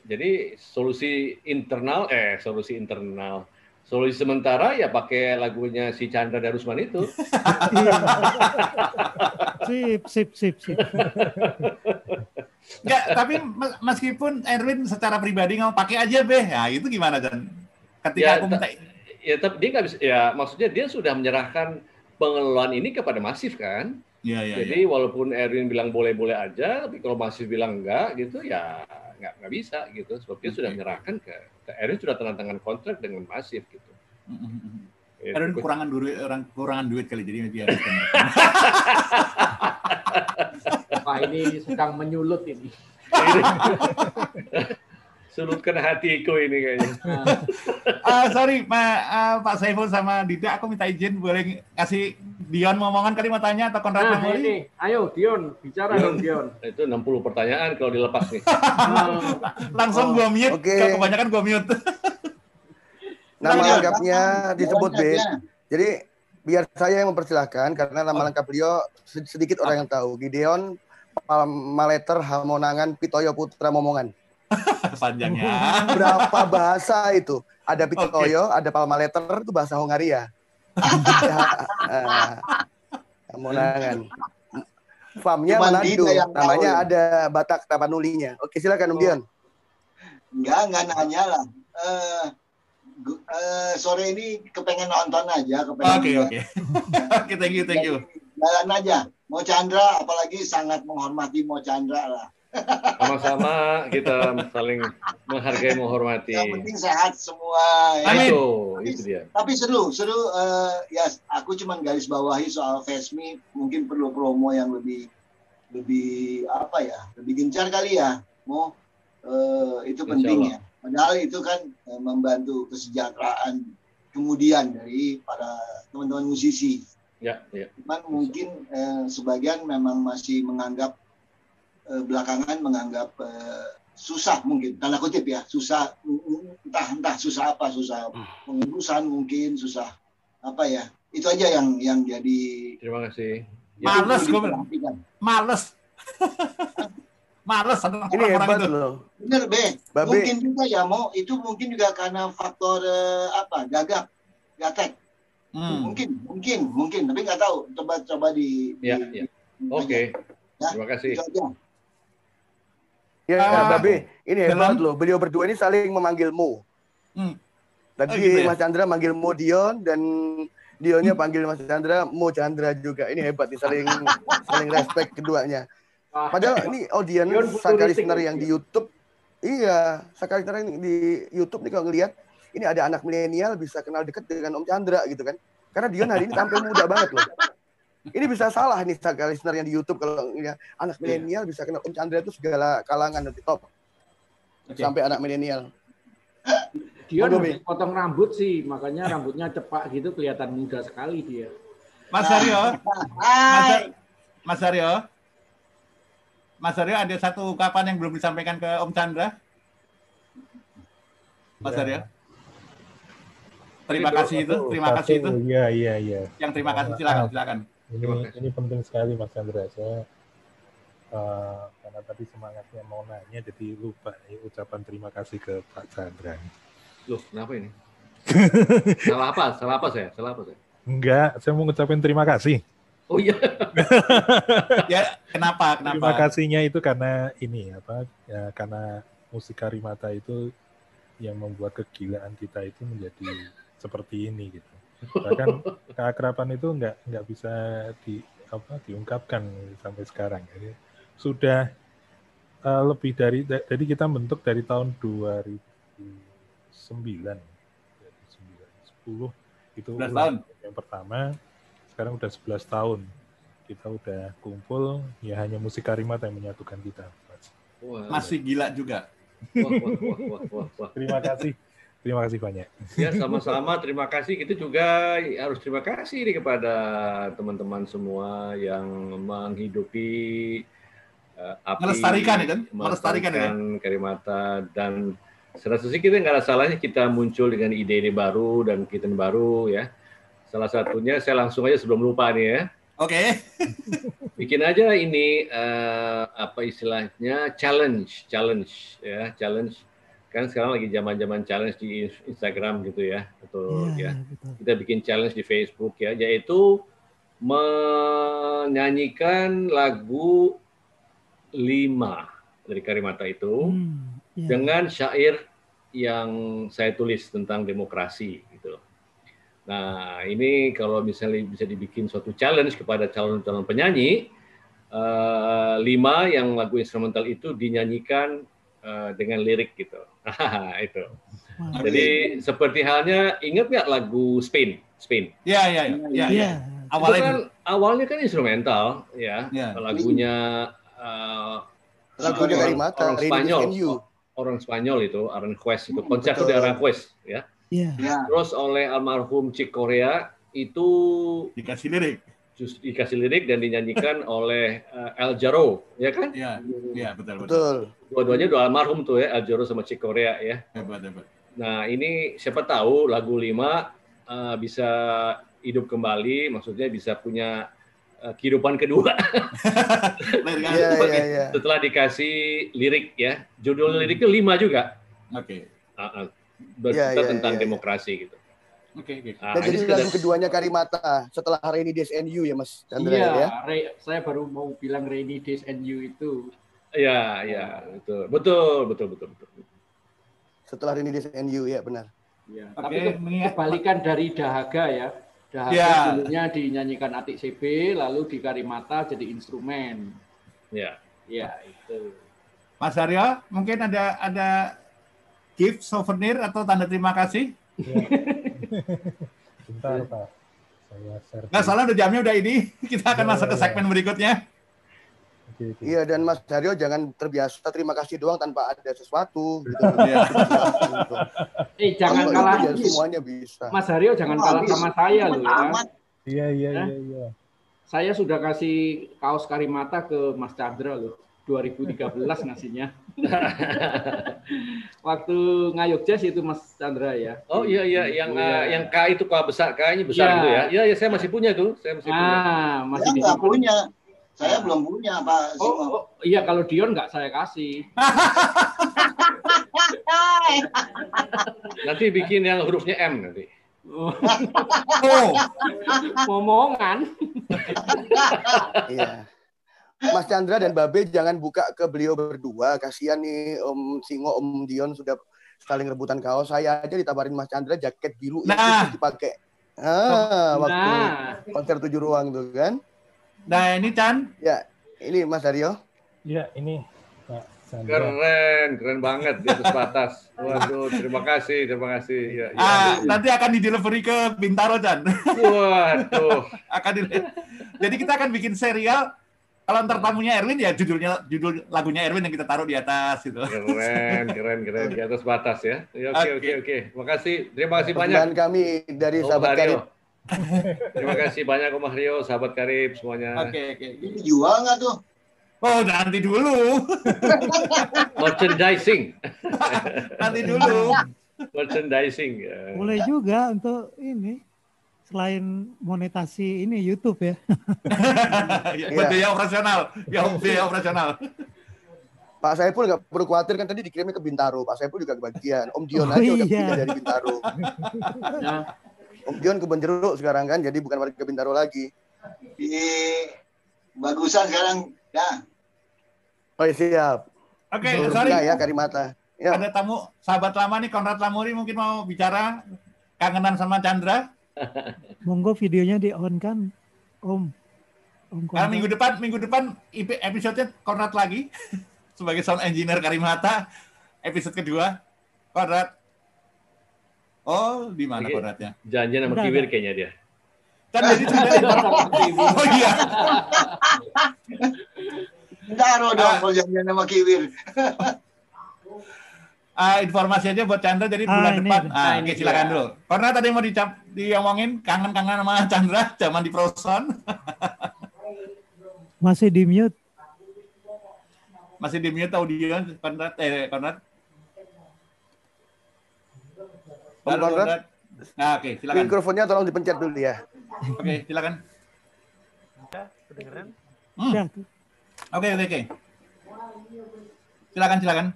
Jadi solusi internal eh solusi internal solusi sementara ya pakai lagunya si Chandra Darusman itu. [LAUGHS] Sip, sip, sip, sip. Enggak, tapi mes- meskipun Erwin secara pribadi ngomong pakai aja beh, ya itu gimana dan ketika Ya, aku minta Ya tapi dia nggak bisa ya maksudnya dia sudah menyerahkan pengelolaan ini kepada masif kan. ya ya, Jadi walaupun Erwin bilang boleh-boleh aja, tapi kalau masih bilang enggak gitu ya nggak nggak bisa gitu. Sebab dia sudah Oke. menyerahkan ke, ke Erwin sudah tanda tangan kontrak dengan masif gitu. ya. Mm. Erwin kekurangan duit, orang kekurangan duit kali jadi dia. Wah [LAUGHS] ini sedang menyulut ini. [LAUGHS] Sulutkan hatiku ini kayaknya. Ah, [LAUGHS] sorry, Ma, ah, Pak Saiful sama Dida, aku minta izin boleh kasih Dion ngomongan kali mau tanya atau Konrad Nah ini, ayo Dion, bicara dong Dion. [LAUGHS] Itu 60 pertanyaan kalau dilepas nih. [LAUGHS] Langsung gua mute, Oke. kalau kebanyakan gua mute. Nama lengkapnya disebut B. Jadi biar saya yang mempersilahkan karena nama lengkap beliau sed- sedikit orang yang tahu. Gideon Maleter Hamonangan Pitoyo Putra Momongan. [LAUGHS] Panjangnya. [LAUGHS] Berapa bahasa itu? Ada Pitoyo, ada Palmaleter itu bahasa Hongaria. Ya, [LAUGHS] eh, Hamonangan. Famnya Manado, yang tahu. namanya ada Batak Tapanulinya. Oke, silakan Om Dion. Enggak, enggak nanya lah. Eh, gu- eh, sore ini kepengen nonton aja, kepengen Oke, lihat. oke. Oke, thank you, thank you. Jalan aja. Mau Chandra, apalagi sangat menghormati Mau Chandra lah. Sama-sama kita saling menghargai, menghormati. Yang penting sehat semua. ya. Amin. Itu, itu dia. Tapi seru, seru. eh, ya, aku cuma garis bawahi soal Fesmi. Mungkin perlu promo yang lebih, lebih apa ya? Lebih gencar kali ya. Mau eh, itu Insya penting Allah. ya. Padahal itu kan eh, membantu kesejahteraan kemudian dari para teman-teman musisi. Ya, ya. Cuman mungkin eh, sebagian memang masih menganggap belakangan menganggap eh, susah mungkin tanda kutip ya susah entah entah susah apa susah pengurusan mungkin susah apa ya itu aja yang yang jadi Terima kasih. Ya, Males gue bilang. Males. [LAUGHS] Males orang-orang hebat itu. loh. Bener, Be. Babe. Mungkin juga ya, mau itu mungkin juga karena faktor eh, apa? Gagap, gatek. Hmm. Mungkin, mungkin, mungkin, tapi nggak tahu. Coba coba di, Ya, di- ya. Oke. Ya. Terima kasih. itu aja. Ya, Ah, Babe, ini hebat dalam- loh. Beliau berdua ini saling memanggil Mo. Hmm. Tadi Oh, gitu ya? Mas Chandra manggil Mo Dion dan Dionnya panggil Mas Chandra Mo Chandra juga. Ini hebat nih saling [LAUGHS] saling respect keduanya. Padahal ini audiens Saka futuristik listener yang di YouTube. Iya, Saka listener yang di YouTube nih kalau ngelihat ini ada anak milenial bisa kenal dekat dengan Om Chandra gitu kan. Karena Dion hari ini tampil muda banget loh. Ini bisa salah nih listener yang di YouTube kalau ngelihat anak milenial bisa kenal Om Chandra itu segala kalangan nanti top. Oke. Sampai anak milenial. Dia habis potong rambut sih, makanya rambutnya cepak gitu kelihatan muda sekali dia. Mas Aryo, Hai. Mas Aryo, Mas Aryo ada satu ungkapan yang belum disampaikan ke Om Chandra. Mas Ya. Aryo. Terima kasih itu, terima kasih itu. Iya, iya, iya. Yang terima kasih silakan, silakan. Ini ini penting sekali Mas Chandra. Saya eh, karena tadi semangatnya mau nanya jadi lupa ya, ucapan terima kasih ke Pak Chandra. Loh, kenapa ini? [LAUGHS] Salah apa? Salah apa saya? Salah apa saya? Enggak, saya mau ngucapin terima kasih. Oh iya. [LAUGHS] Ya, kenapa? Kenapa? Terima kasihnya itu karena ini apa? Ya, karena musik Karimata itu yang membuat kegilaan kita itu menjadi seperti ini gitu. Bahkan keakraban itu enggak enggak bisa di apa diungkapkan sampai sekarang. Jadi sudah eh, lebih dari da- jadi kita bentuk dari tahun 2009 2009 10 itu 11 tahun. yang pertama sekarang udah 11 tahun kita udah kumpul ya hanya musik Karimata yang menyatukan kita Masih gila juga. Wah, wah, wah, wah, wah, wah. terima kasih terima kasih banyak Ya [LAUGHS] sama-sama terima kasih. Kita juga harus terima kasih nih kepada teman-teman semua yang menghidupi eh, api, Melestarikan ya kan? Melestarikan ya? Karimata dan serasa sih kita nggak ada salahnya kita muncul dengan ide-ide baru dan kita baru ya. Salah satunya saya langsung aja sebelum lupa nih ya. Oke. [LAUGHS] bikin aja ini eh, apa istilahnya challenge challenge ya challenge kan sekarang lagi zaman zaman challenge di Instagram gitu ya atau Iya, ya iya, betul. kita bikin challenge di Facebook ya yaitu menyanyikan lagu lima dari Karimata itu Hmm, iya. dengan syair yang saya tulis tentang demokrasi gitu. Nah, ini kalau misalnya bisa dibikin suatu challenge kepada calon-calon penyanyi, eh, lima yang lagu instrumental itu dinyanyikan eh, dengan lirik gitu. [LAUGHS] itu. Jadi seperti halnya ingat nggak lagu Spain? Spain. Ya, ya, ya, ya. Iya. ya. Awalnya itu kan awalnya kan instrumental ya. Ya. Lagunya eh, Lagunya orang- Karimata, orang Spanyol. Orang Spanyol itu Aranjuez itu Hmm, Concerto betul. de Aranjuez ya. Iya. Ya. Terus oleh almarhum Chick Korea itu Dikasih lirik. Just dikasih lirik dan dinyanyikan [LAUGHS] oleh eh, El Jarreau, ya kan? Ya, ya betul, betul. Betul. Dua-duanya dua almarhum tuh ya, El Jarreau sama Chick Korea ya. Hebat, hebat. Nah ini siapa tahu lagu lima eh, bisa hidup kembali, maksudnya bisa punya eh, kehidupan kedua [LAUGHS] Iya, apa? iya, iya. setelah dikasih lirik ya. Judul liriknya lima juga. Oke. Ah, ah. bercerita Iya, iya, tentang iya, iya. demokrasi gitu. Oke, oke. Nah, Dan ini jadi sekedar- lagu keduanya Karimata setelah hari ini DSNU ya Mas Chandra Iya, ya. Re- saya baru mau bilang Rainy Days and You itu. Ya, ya, betul, betul, betul, betul, betul. Setelah hari ini DSNU ya benar. Ya. Oke, Tapi kebalikan dari Dahaga ya. Dahaga Ya. dulunya dinyanyikan Atik CB, lalu di Karimata jadi instrumen. Ya, Ya, itu. Mas Aryo, mungkin ada ada gift, souvenir atau tanda terima kasih? [LAUGHS] Bentar Pak, saya share. Nggak, soalnya udah jamnya udah ini. [LAUGHS] Kita akan Ya, masuk ke ya. segmen berikutnya. Oke, oke. Iya dan Mas Daryo jangan terbiasa terima kasih doang tanpa ada sesuatu gitu. [LAUGHS] Iya. Eh, jangan kalah. itu ya semuanya bisa. Mas Haryo jangan kalah sama saya loh ya. Iya, iya, iya, iya. Saya sudah kasih kaos Karimata ke Mas Chandra loh. 2013 ngasihnya. [LAUGHS] Waktu ngayok jazz itu Mas Chandra ya. Oh iya iya yang Iya. uh, yang K itu K besar K-nya besar Iya. gitu ya. Iya iya saya masih punya tuh. Saya masih punya. Ah, masih Saya nggak punya. Saya belum punya Pak Oh, oh, iya kalau Dion nggak saya kasih. [LAUGHS] Nanti bikin yang hurufnya M nanti. Oh, Oh, [LAUGHS] Momongan. Iya. Mas Chandra dan Babe jangan buka ke beliau berdua. Kasihan nih Om Singo, Om Dion sudah saling rebutan kaos. Saya aja ditawarin Mas Chandra jaket biru Nah. khusus dipakai. Ah, waktu Nah, konser tujuh ruang tuh kan. nah ini Chan. Ya, ini Mas Aryo. Ya, ini Pak. Keren, keren banget di atas batas. Waduh, terima kasih, terima kasih. Ya, ya. Ah, nanti akan di delivery ke Bintaro Chan. Waduh, [LAUGHS] akan di... Jadi kita akan bikin serial. Kalau ntar tamunya Erwin ya judulnya judul lagunya Erwin yang kita taruh di atas gitu. keren, keren, keren di atas batas ya. Ya, Oke, Oke. oke, oke. Makasih, terima kasih banyak. Persembahan kami dari Om sahabat Mario. karib. [LAUGHS] Terima kasih banyak Om Mario, sahabat karib semuanya. Oke, oke. Ini jual nggak tuh? Oh, nanti dulu. [LAUGHS] Merchandising, Nanti dulu. merchandising. ya. Boleh juga untuk ini selain monetasi ini YouTube ya. [LAUGHS] ya, buat biaya operasional. Ya, [LAUGHS] biaya operasional. Pak Saiful nggak perlu khawatir kan tadi dikirimnya ke Bintaro. Pak Saiful juga kebagian. Om Dion Oh, aja udah iya. pindah dari Bintaro. ya. Om Dion ke Benjeruk sekarang kan, jadi bukan warga Bintaro lagi. Di bagusan sekarang. Ya, Oh iya, siap. Oke, Terus sorry. ya Karimata. Ya, Ada tamu sahabat lama nih Konrad Lamuri mungkin mau bicara kangenan sama Chandra. [LAUGHS] Monggo videonya di on kan, Om. Om Karena minggu depan minggu depan episode-nya Konrad lagi [LAUGHS] sebagai sound engineer Karimata episode kedua. Konrad. Oh, di mana. Konradnya? Janjian sama Kiwir kayaknya dia. Kan jadi sebenarnya [LAUGHS] Oh iya. Bintaro dong Ah. kalau janjian sama Kiwir. Ah, informasi aja buat Chandra jadi Ah, bulan ini. depan. Ah, Ah, oke ini silakan dia. dulu. Karena tadi mau dicap diomongin kangen-kangen sama [LAUGHS] Chandra zaman di Proson. [LAUGHS] Masih di mute. Masih di mute audio Konrad eh Konrad. Halo, Konrad. Nah, oke, silakan. mikrofonnya tolong dipencet dulu ya. Oke, silakan. Kedengeran? Hmm. Ya. Oke, oke, oke. Silakan, silakan.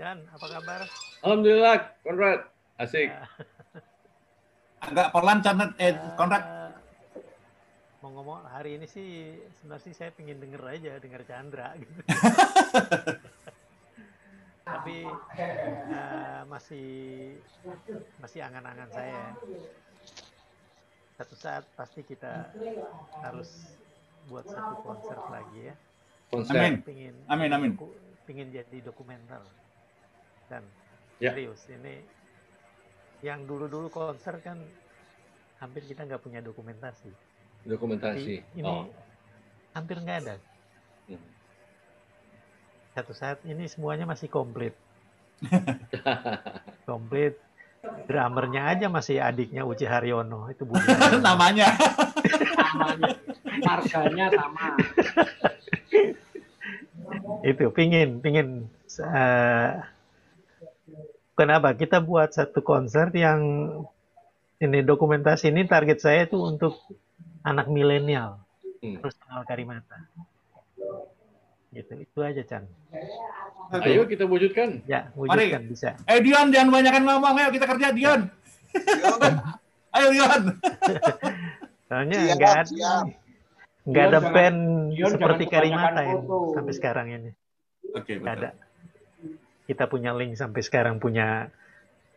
Dan apa kabar? Alhamdulillah, Konrad. Asik. [LAUGHS] Agak pelan Chandra eh Konrad. Eh, mau ngomong hari ini sih sebenarnya sih saya pengen denger aja denger Chandra gitu. [LAUGHS] Tapi eh, masih masih angan-angan saya. Satu saat pasti kita harus buat satu konser lagi ya. Konser. Amin. Pingin, Amin, amin. pingin jadi dokumenter. Dan Ya. serius ini yang dulu-dulu konser kan hampir kita nggak punya dokumentasi. Dokumentasi. Tapi ini Oh. hampir nggak ada. Hmm. Satu saat ini semuanya masih komplit. [LAUGHS] komplit. Drummernya aja masih adiknya Uci Haryono itu [LAUGHS] Haryono. Namanya. Namanya. Marganya sama. itu pingin pingin kenapa kita buat satu konser yang ini dokumentasi ini target saya itu untuk anak milenial Hmm. terus kenal Karimata gitu itu aja Chan Ayo kita wujudkan. ya wujudkan bisa Eh Dion, jangan banyakan ngomong. Ayo kita kerja Dion. [LAUGHS] Ayo Dion. [LAUGHS] soalnya Siap, nggak ada siap. nggak Dion ada jangan- band Dion seperti Karimata foto. sampai sekarang ini Oke, betul. ada kita punya link sampai sekarang punya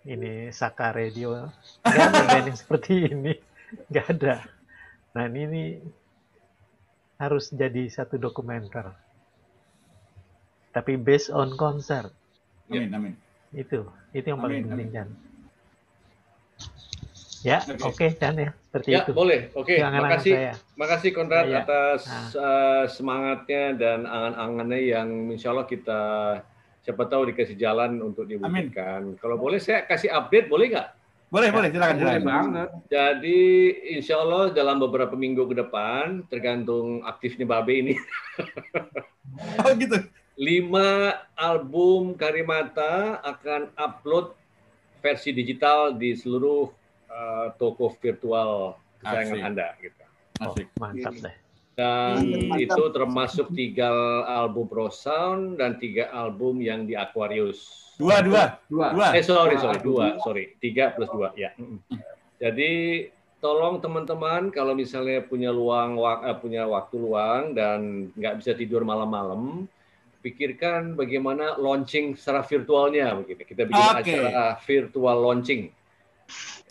ini Saka Radio nggak ada band yang seperti ini nggak ada nah ini, ini harus jadi satu dokumenter tapi based on konser Amin, amin. itu itu yang paling Amin, penting amin. Chan ya Oke. oke Chan ya seperti Ya, itu boleh. Oke, angan-angan makasih. saya. Makasih Konrad Iya. atas Ah. uh, semangatnya dan angan-angannya yang insya Allah kita siapa tahu dikasih jalan untuk diwujudkan. Kalau boleh saya kasih update, boleh nggak? Boleh, boleh, silakan. Boleh silakan. banget. Jadi insya Allah dalam beberapa minggu ke depan, tergantung aktifnya Babe ini, [LAUGHS] Oh gitu. lima album Karimata akan upload versi digital di seluruh uh, toko virtual kesayangan Asik. Anda. Gitu. Asik. Mantap deh. Dan Mantap. itu termasuk tiga album Pro Sound dan tiga album yang di Aquarius. Dua, dua, Dua. dua. Eh sorry sorry dua sorry tiga plus dua ya. Jadi tolong teman-teman kalau misalnya punya luang wak- eh, punya waktu luang dan nggak bisa tidur malam-malam, pikirkan bagaimana launching secara virtualnya begitu. Kita bikin Oke. acara virtual launching.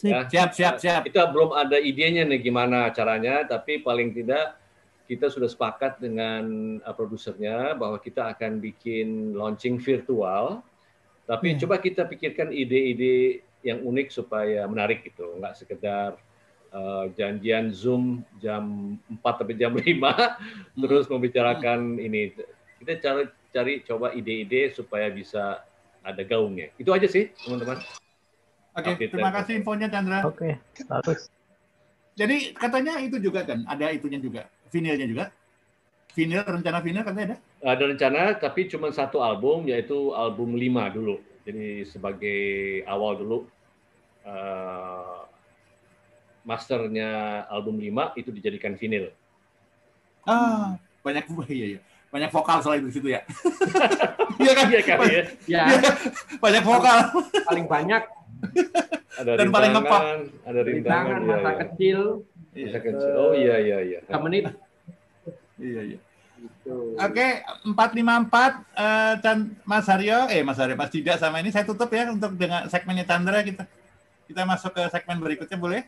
Ya. Siap, siap, siap. Kita belum ada idenya nih gimana caranya, tapi paling tidak kita sudah sepakat dengan uh, produsernya bahwa kita akan bikin launching virtual. Tapi Iya. coba kita pikirkan ide-ide yang unik supaya menarik gitu, nggak sekedar uh, janjian Zoom jam 4 sampai jam 5 [LAUGHS] terus membicarakan ini. Kita cari cari coba ide-ide supaya bisa ada gaungnya. Itu aja sih, teman-teman. Oke, Update terima kasih infonya Chandra. Oke, bagus. Jadi katanya itu juga kan, ada itunya juga, vinilnya juga. Vinil, rencana vinil katanya ada? ada rencana tapi cuma satu album yaitu album 5 dulu jadi sebagai awal dulu eh, masternya album 5 itu dijadikan vinyl Ah, banyak iya, iya. Banyak vokal soal itu di situ ya. [LAUGHS] Iya kan? iya kali ya Ya, Banyak vokal. paling banyak ada Dan paling ngepak. rintangan ada rintangan tangan iya, masa iya. kecil, kecil oh iya iya iya 3 menit. Iya, iya. Gitu. Oke, 454 eh Chan Mas Haryo, eh Mas Haryo, Mas Dida sama ini saya tutup ya untuk dengan segmennya Chandra kita. Kita masuk ke segmen berikutnya boleh?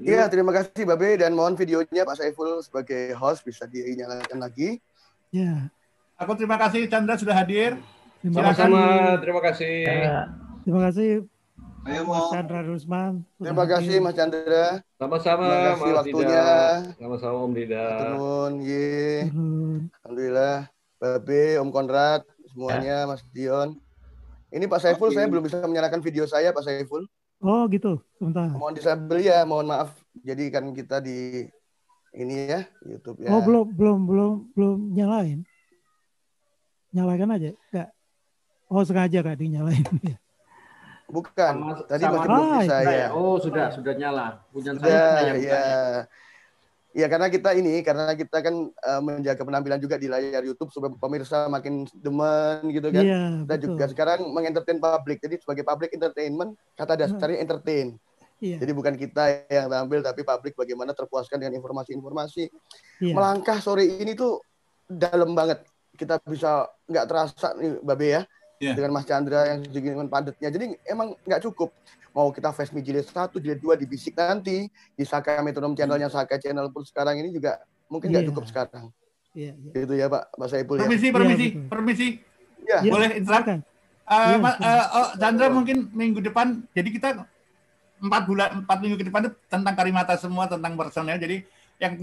Iya, terima kasih Babe dan mohon videonya Pak Saiful sebagai host bisa dinyalakan lagi. Ya. Aku terima kasih Chandra sudah hadir. Terima Silakan. kasih. terima kasih Ya, Terima kasih Ayo Mas mau. Chandra Rusman. Terima kasih. Mas Chandra. sama-sama Terima kasih Mas waktunya. Sama-sama Om Dida Turun, ye. Alhamdulillah. Babe, Om Konrad, semuanya, Mas Dion. Ini Pak Saiful, Oke. saya belum bisa menyalakan video saya, Pak Saiful. Oh gitu, sebentar. Mohon disabel ya, mohon maaf. Jadi kan kita di ini ya, YouTube ya. Oh belum belum belum belum nyalain. Nyalakan aja, enggak. Oh sengaja kak dinyalain. [LAUGHS] Bukan, Sama- tadi sama masih belum bisa ya. ya? Oh, sudah, sudah nyala. Punya saya Sudah, yang ya. ya. Karena kita ini, karena kita kan eh, menjaga penampilan juga di layar YouTube supaya pemirsa makin demen gitu kan. Iya, Kita betul. juga sekarang mengentertain publik. Jadi sebagai public entertainment, kata dasarnya entertain. Iya, Jadi bukan kita yang tampil, tapi publik bagaimana terpuaskan dengan informasi-informasi. iya. Melangkah sore ini tuh dalam banget. Kita bisa nggak terasa nih, Babe ya, Iya. dengan Mas Chandra yang dengan padatnya. Jadi emang nggak cukup. Mau kita face me jilid satu, jilid dua dibisik nanti, di Saka Metronom channelnya Saka Channel pun sekarang ini juga mungkin nggak Iya. cukup sekarang. Iya, iya. Gitu ya Pak, Pak Saiful ya. Permisi, permisi, betul. permisi. Ya, Iya, Boleh interrupt? silakan. Eh, Iya, Ma- silakan. eh, oh, Chandra mungkin minggu depan, jadi kita empat bulan, empat minggu ke depan itu tentang karimata semua, tentang personel. Jadi yang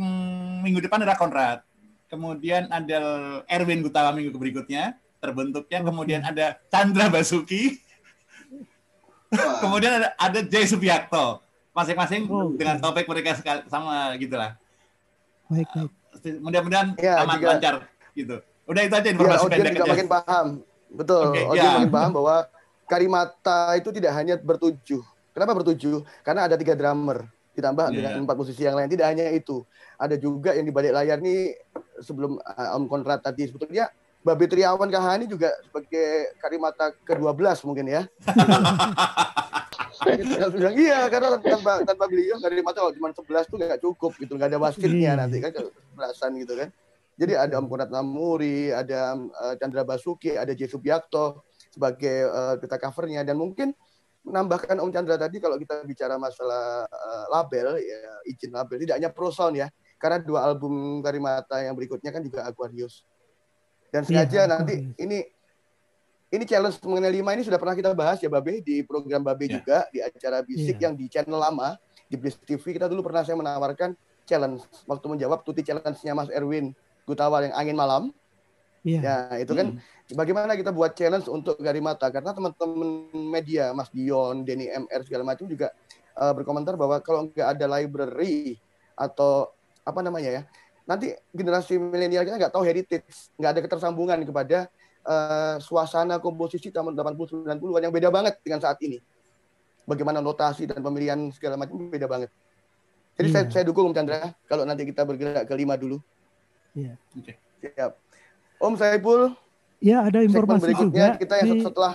minggu depan ada Konrad, kemudian ada Erwin Gutawa minggu berikutnya terbentuknya, kemudian ada Chandra Basuki, Wah, [LAUGHS] kemudian ada ada Jay Subiakto, masing-masing Oh, dengan oke. topik mereka sama gitulah. Baik, baik. Mudah-mudahan Ya, aman juga- lancar gitu. Udah itu aja ya informasi audiens pendek juga aja. makin paham. Betul, audiens ya. makin paham [LAUGHS] bahwa Karimata itu tidak hanya bertujuh. Kenapa bertujuh? Karena ada tiga drummer ditambah Iya. dengan empat musisi yang lain. Tidak hanya itu, ada juga yang di balik layar nih sebelum uh, Om Konrad tadi sebetulnya Babe Triawan Kahani juga sebagai Karimata ke-12 mungkin ya. [LAUGHS] Kita bilang iya karena tanpa tanpa beliau Karimata kalau cuma 11 tuh nggak cukup gitu, nggak ada wasitnya Iya. nanti kan belasan gitu kan. Jadi ada Om Konrad Namuri, ada uh, Chandra Basuki, ada J Subiakto sebagai uh, kita covernya dan mungkin menambahkan Om Chandra tadi kalau kita bicara masalah uh, label ya izin label tidak hanya Pro Sound ya karena dua album Karimata yang berikutnya kan juga Aquarius dan sengaja Iya, nanti ini ini challenge mengenai lima ini sudah pernah kita bahas ya Babe di program Babe Ya. juga di acara bisik Iya. yang di channel lama di Bliss TV kita dulu pernah saya menawarkan challenge waktu menjawab tuti challenge-nya Mas Erwin Gutawa yang angin malam Iya. Ya, itu kan bagaimana kita buat challenge untuk Garimata karena teman-teman media Mas Dion, Denny MR segala macam juga uh, berkomentar bahwa kalau nggak ada library atau apa namanya ya, nanti generasi milenial kita nggak tahu heritage, nggak ada ketersambungan kepada uh, suasana komposisi tahun 80 90-an yang beda banget dengan saat ini. Bagaimana notasi dan pemilihan segala macam beda banget. Jadi saya, Iya. saya dukung Om Chandra kalau nanti kita bergerak ke lima dulu. Iya. Oke. Siap. Om Saiful, Ya, ada segmen informasi berikutnya juga. kita yang Ini, setelah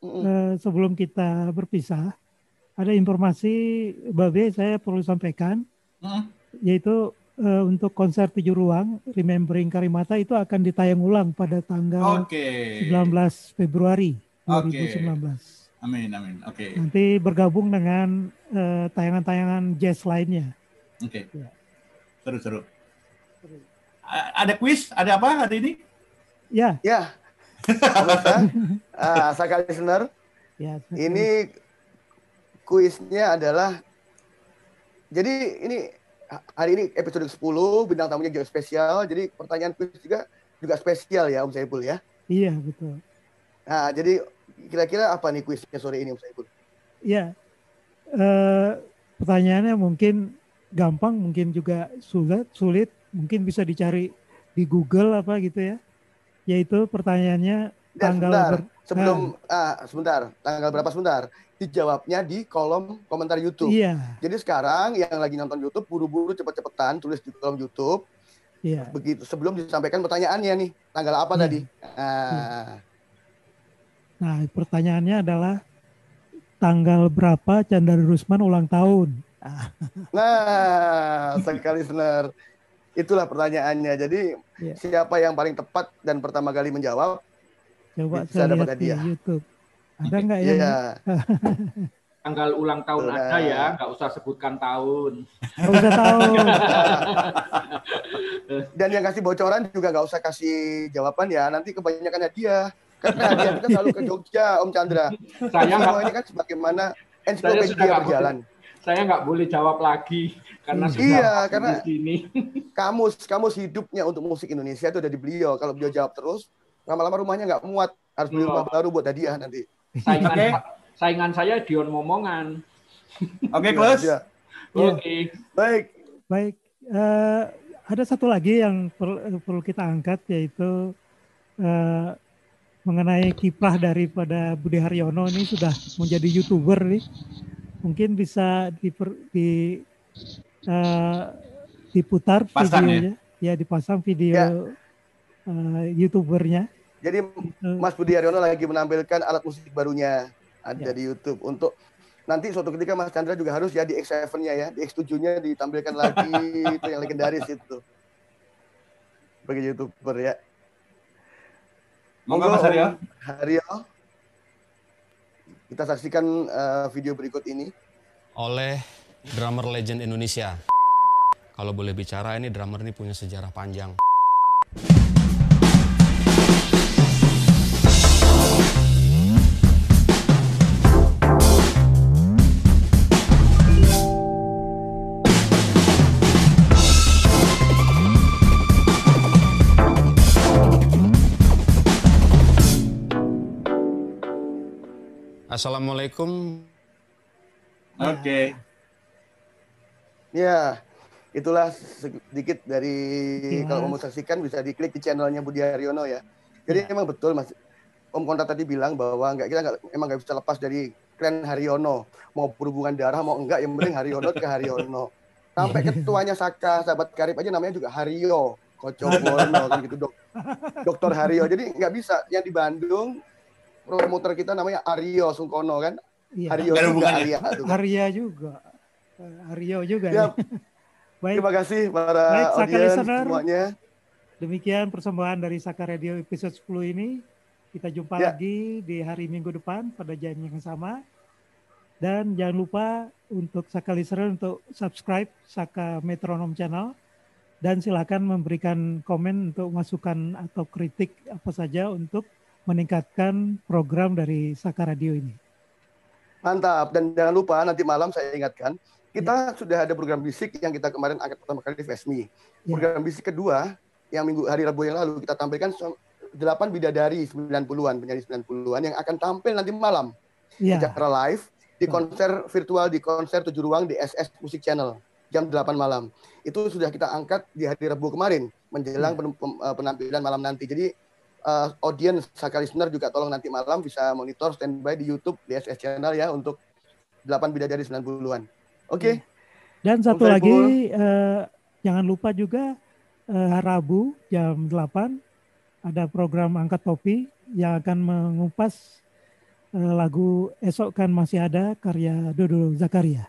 eh, sebelum kita berpisah, ada informasi Babe saya perlu sampaikan, Mm-mm. yaitu eh, untuk konser tujuh ruang Remembering Karimata itu akan ditayang ulang pada tanggal Oke. 19 Februari Oke. 2019. Amin, amin. Oke. Nanti bergabung dengan eh, tayangan-tayangan jazz lainnya. Oke. Ya. Seru-seru. Ada quiz? Ada apa hari ini? Ya, Ya, pemirsa, [LAUGHS] ah, Saka listener, ya. ini kuisnya adalah, jadi ini hari ini episode 10, bintang tamunya juga spesial, jadi pertanyaan kuis juga juga spesial ya Om Saiful ya. Iya, betul. Nah, jadi kira-kira apa nih kuisnya sore ini Om Saiful? Ya, eh, pertanyaannya mungkin gampang, mungkin juga sulit, sulit, mungkin bisa dicari di Google apa gitu ya. Yaitu pertanyaannya Dan tanggal sebentar, ber- sebelum ah, sebentar, tanggal berapa sebentar? Dijawabnya di kolom komentar YouTube. Iya, Jadi sekarang yang lagi nonton YouTube buru-buru cepet-cepetan tulis di kolom YouTube iya. begitu sebelum disampaikan pertanyaannya nih tanggal apa Iya. tadi? Nah, Nah, pertanyaannya adalah tanggal berapa Chandra Rusman ulang tahun? Ah, [LAUGHS] nah sekali listener itulah pertanyaannya. Jadi Iya. siapa yang paling tepat dan pertama kali menjawab? Coba Bisa saya dapat lihat di hadiah. YouTube. Ada nggak yang Iya. Tanggal ulang tahun Betul. ada ya, nggak usah sebutkan tahun. nggak usah tahu? [LAUGHS] Dan yang kasih bocoran juga nggak usah kasih jawaban ya. Nanti kebanyakan hadiah. Karena hadiah kita selalu ke Jogja, Om Chandra. Saya nggak ini kan sebagaimana Saya sudah ensiklopedia berjalan. saya nggak boleh jawab lagi karena sudah Iya, di karena- sini. [LAUGHS] kamus kamus hidupnya untuk musik Indonesia itu ada di beliau. Kalau beliau jawab terus, lama-lama rumahnya nggak muat, harus beli rumah Oh. baru buat hadiah nanti. Saingan, Oke. saingan saya Dion Momongan. Oke, Iya, close. iya. Iya. Oke. Baik, Baik, eh, ada satu lagi yang perlu, perlu kita angkat yaitu eh, mengenai kiprah daripada Budi Haryono ini sudah menjadi youtuber nih. Mungkin bisa diper, di eh, diputar Pasang ya? videonya, ya? dipasang video Ya. eh, youtubernya. Jadi Mas Budi Haryono lagi menampilkan alat musik barunya ada Ya. di YouTube untuk nanti suatu ketika Mas Chandra juga harus ya di X7-nya ya, di X7-nya ditampilkan lagi [LAUGHS] itu yang legendaris itu. Bagi YouTuber ya. Monggo Mas Aryo. Om Haryo. Kita saksikan eh, video berikut ini. oleh drummer legend Indonesia. Kalau boleh bicara ini drummer ini punya sejarah panjang. Assalamualaikum Oke. Ya, itulah sedikit dari Sekilas. kalau mau saksikan bisa diklik di channelnya Budi Haryono ya. Jadi emang betul Mas Om Konta tadi bilang bahwa nggak kita nggak emang nggak bisa lepas dari klan Haryono. Mau berhubungan darah mau enggak yang penting Haryono ke Haryono. [LAUGHS] Sampai ketuanya Saka sahabat karib aja namanya juga Haryo. Kocobono kan gitu dok. Dokter Haryo. Jadi nggak bisa yang di Bandung promoter kita namanya Aryo Sungkono kan. Iya. Haryo Nggak ada juga. Arya. Arya juga, Eh, Aryo juga. Ya. [LAUGHS] Baik. Terima kasih para Baik, Saka audiens listener. semuanya. Demikian persembahan dari Saka Radio episode 10 ini. Kita jumpa Ya. lagi di hari Minggu depan pada jam yang sama. Dan jangan lupa untuk Saka listener untuk subscribe Saka Metronom Channel. Dan silakan memberikan komen untuk masukan atau kritik apa saja untuk meningkatkan program dari Saka Radio ini. Mantap. Dan jangan lupa nanti malam saya ingatkan, kita sudah ada program bisik yang kita kemarin angkat pertama kali di Vesmi. Ya. Program bisik kedua yang minggu hari Rabu yang lalu kita tampilkan so- delapan bidadari 90-an, penyanyi 90-an yang akan tampil nanti malam Iya. secara live di konser virtual di konser tujuh ruang di SS Music Channel jam 8 malam. Itu sudah kita angkat di hari Rabu kemarin menjelang pem- eh, penampilan malam nanti. Jadi eh, audiens Saka listener juga tolong nanti malam bisa monitor standby di YouTube di SS Channel ya untuk 8 bidadari 90-an. Oke. Dan satu Om lagi eh, jangan lupa juga eh, Rabu jam 8 ada program angkat topi yang akan mengupas eh, lagu esok kan masih ada karya Dodo Zakaria.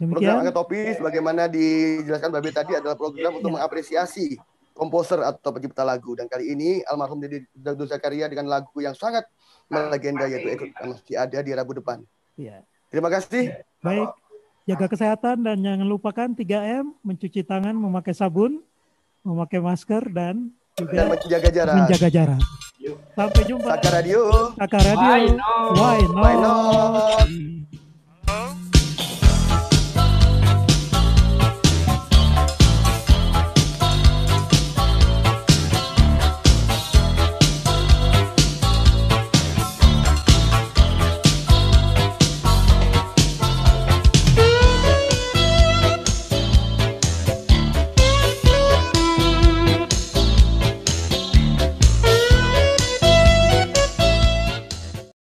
Program Demikian. Angkat Topi sebagaimana dijelaskan Babe tadi adalah program untuk mengapresiasi komposer atau pencipta lagu dan kali ini almarhum Deddy Dodo Zakaria dengan lagu yang sangat melegenda yaitu Kan masih ada di Rabu depan. Iya. Terima kasih. Baik, jaga kesehatan dan jangan lupakan 3M, mencuci tangan, memakai sabun, memakai masker dan juga Dan menjaga jarak. menjaga jarak. Sampai jumpa. Saka Radio. Saka Radio. Why not? Why Why not? not?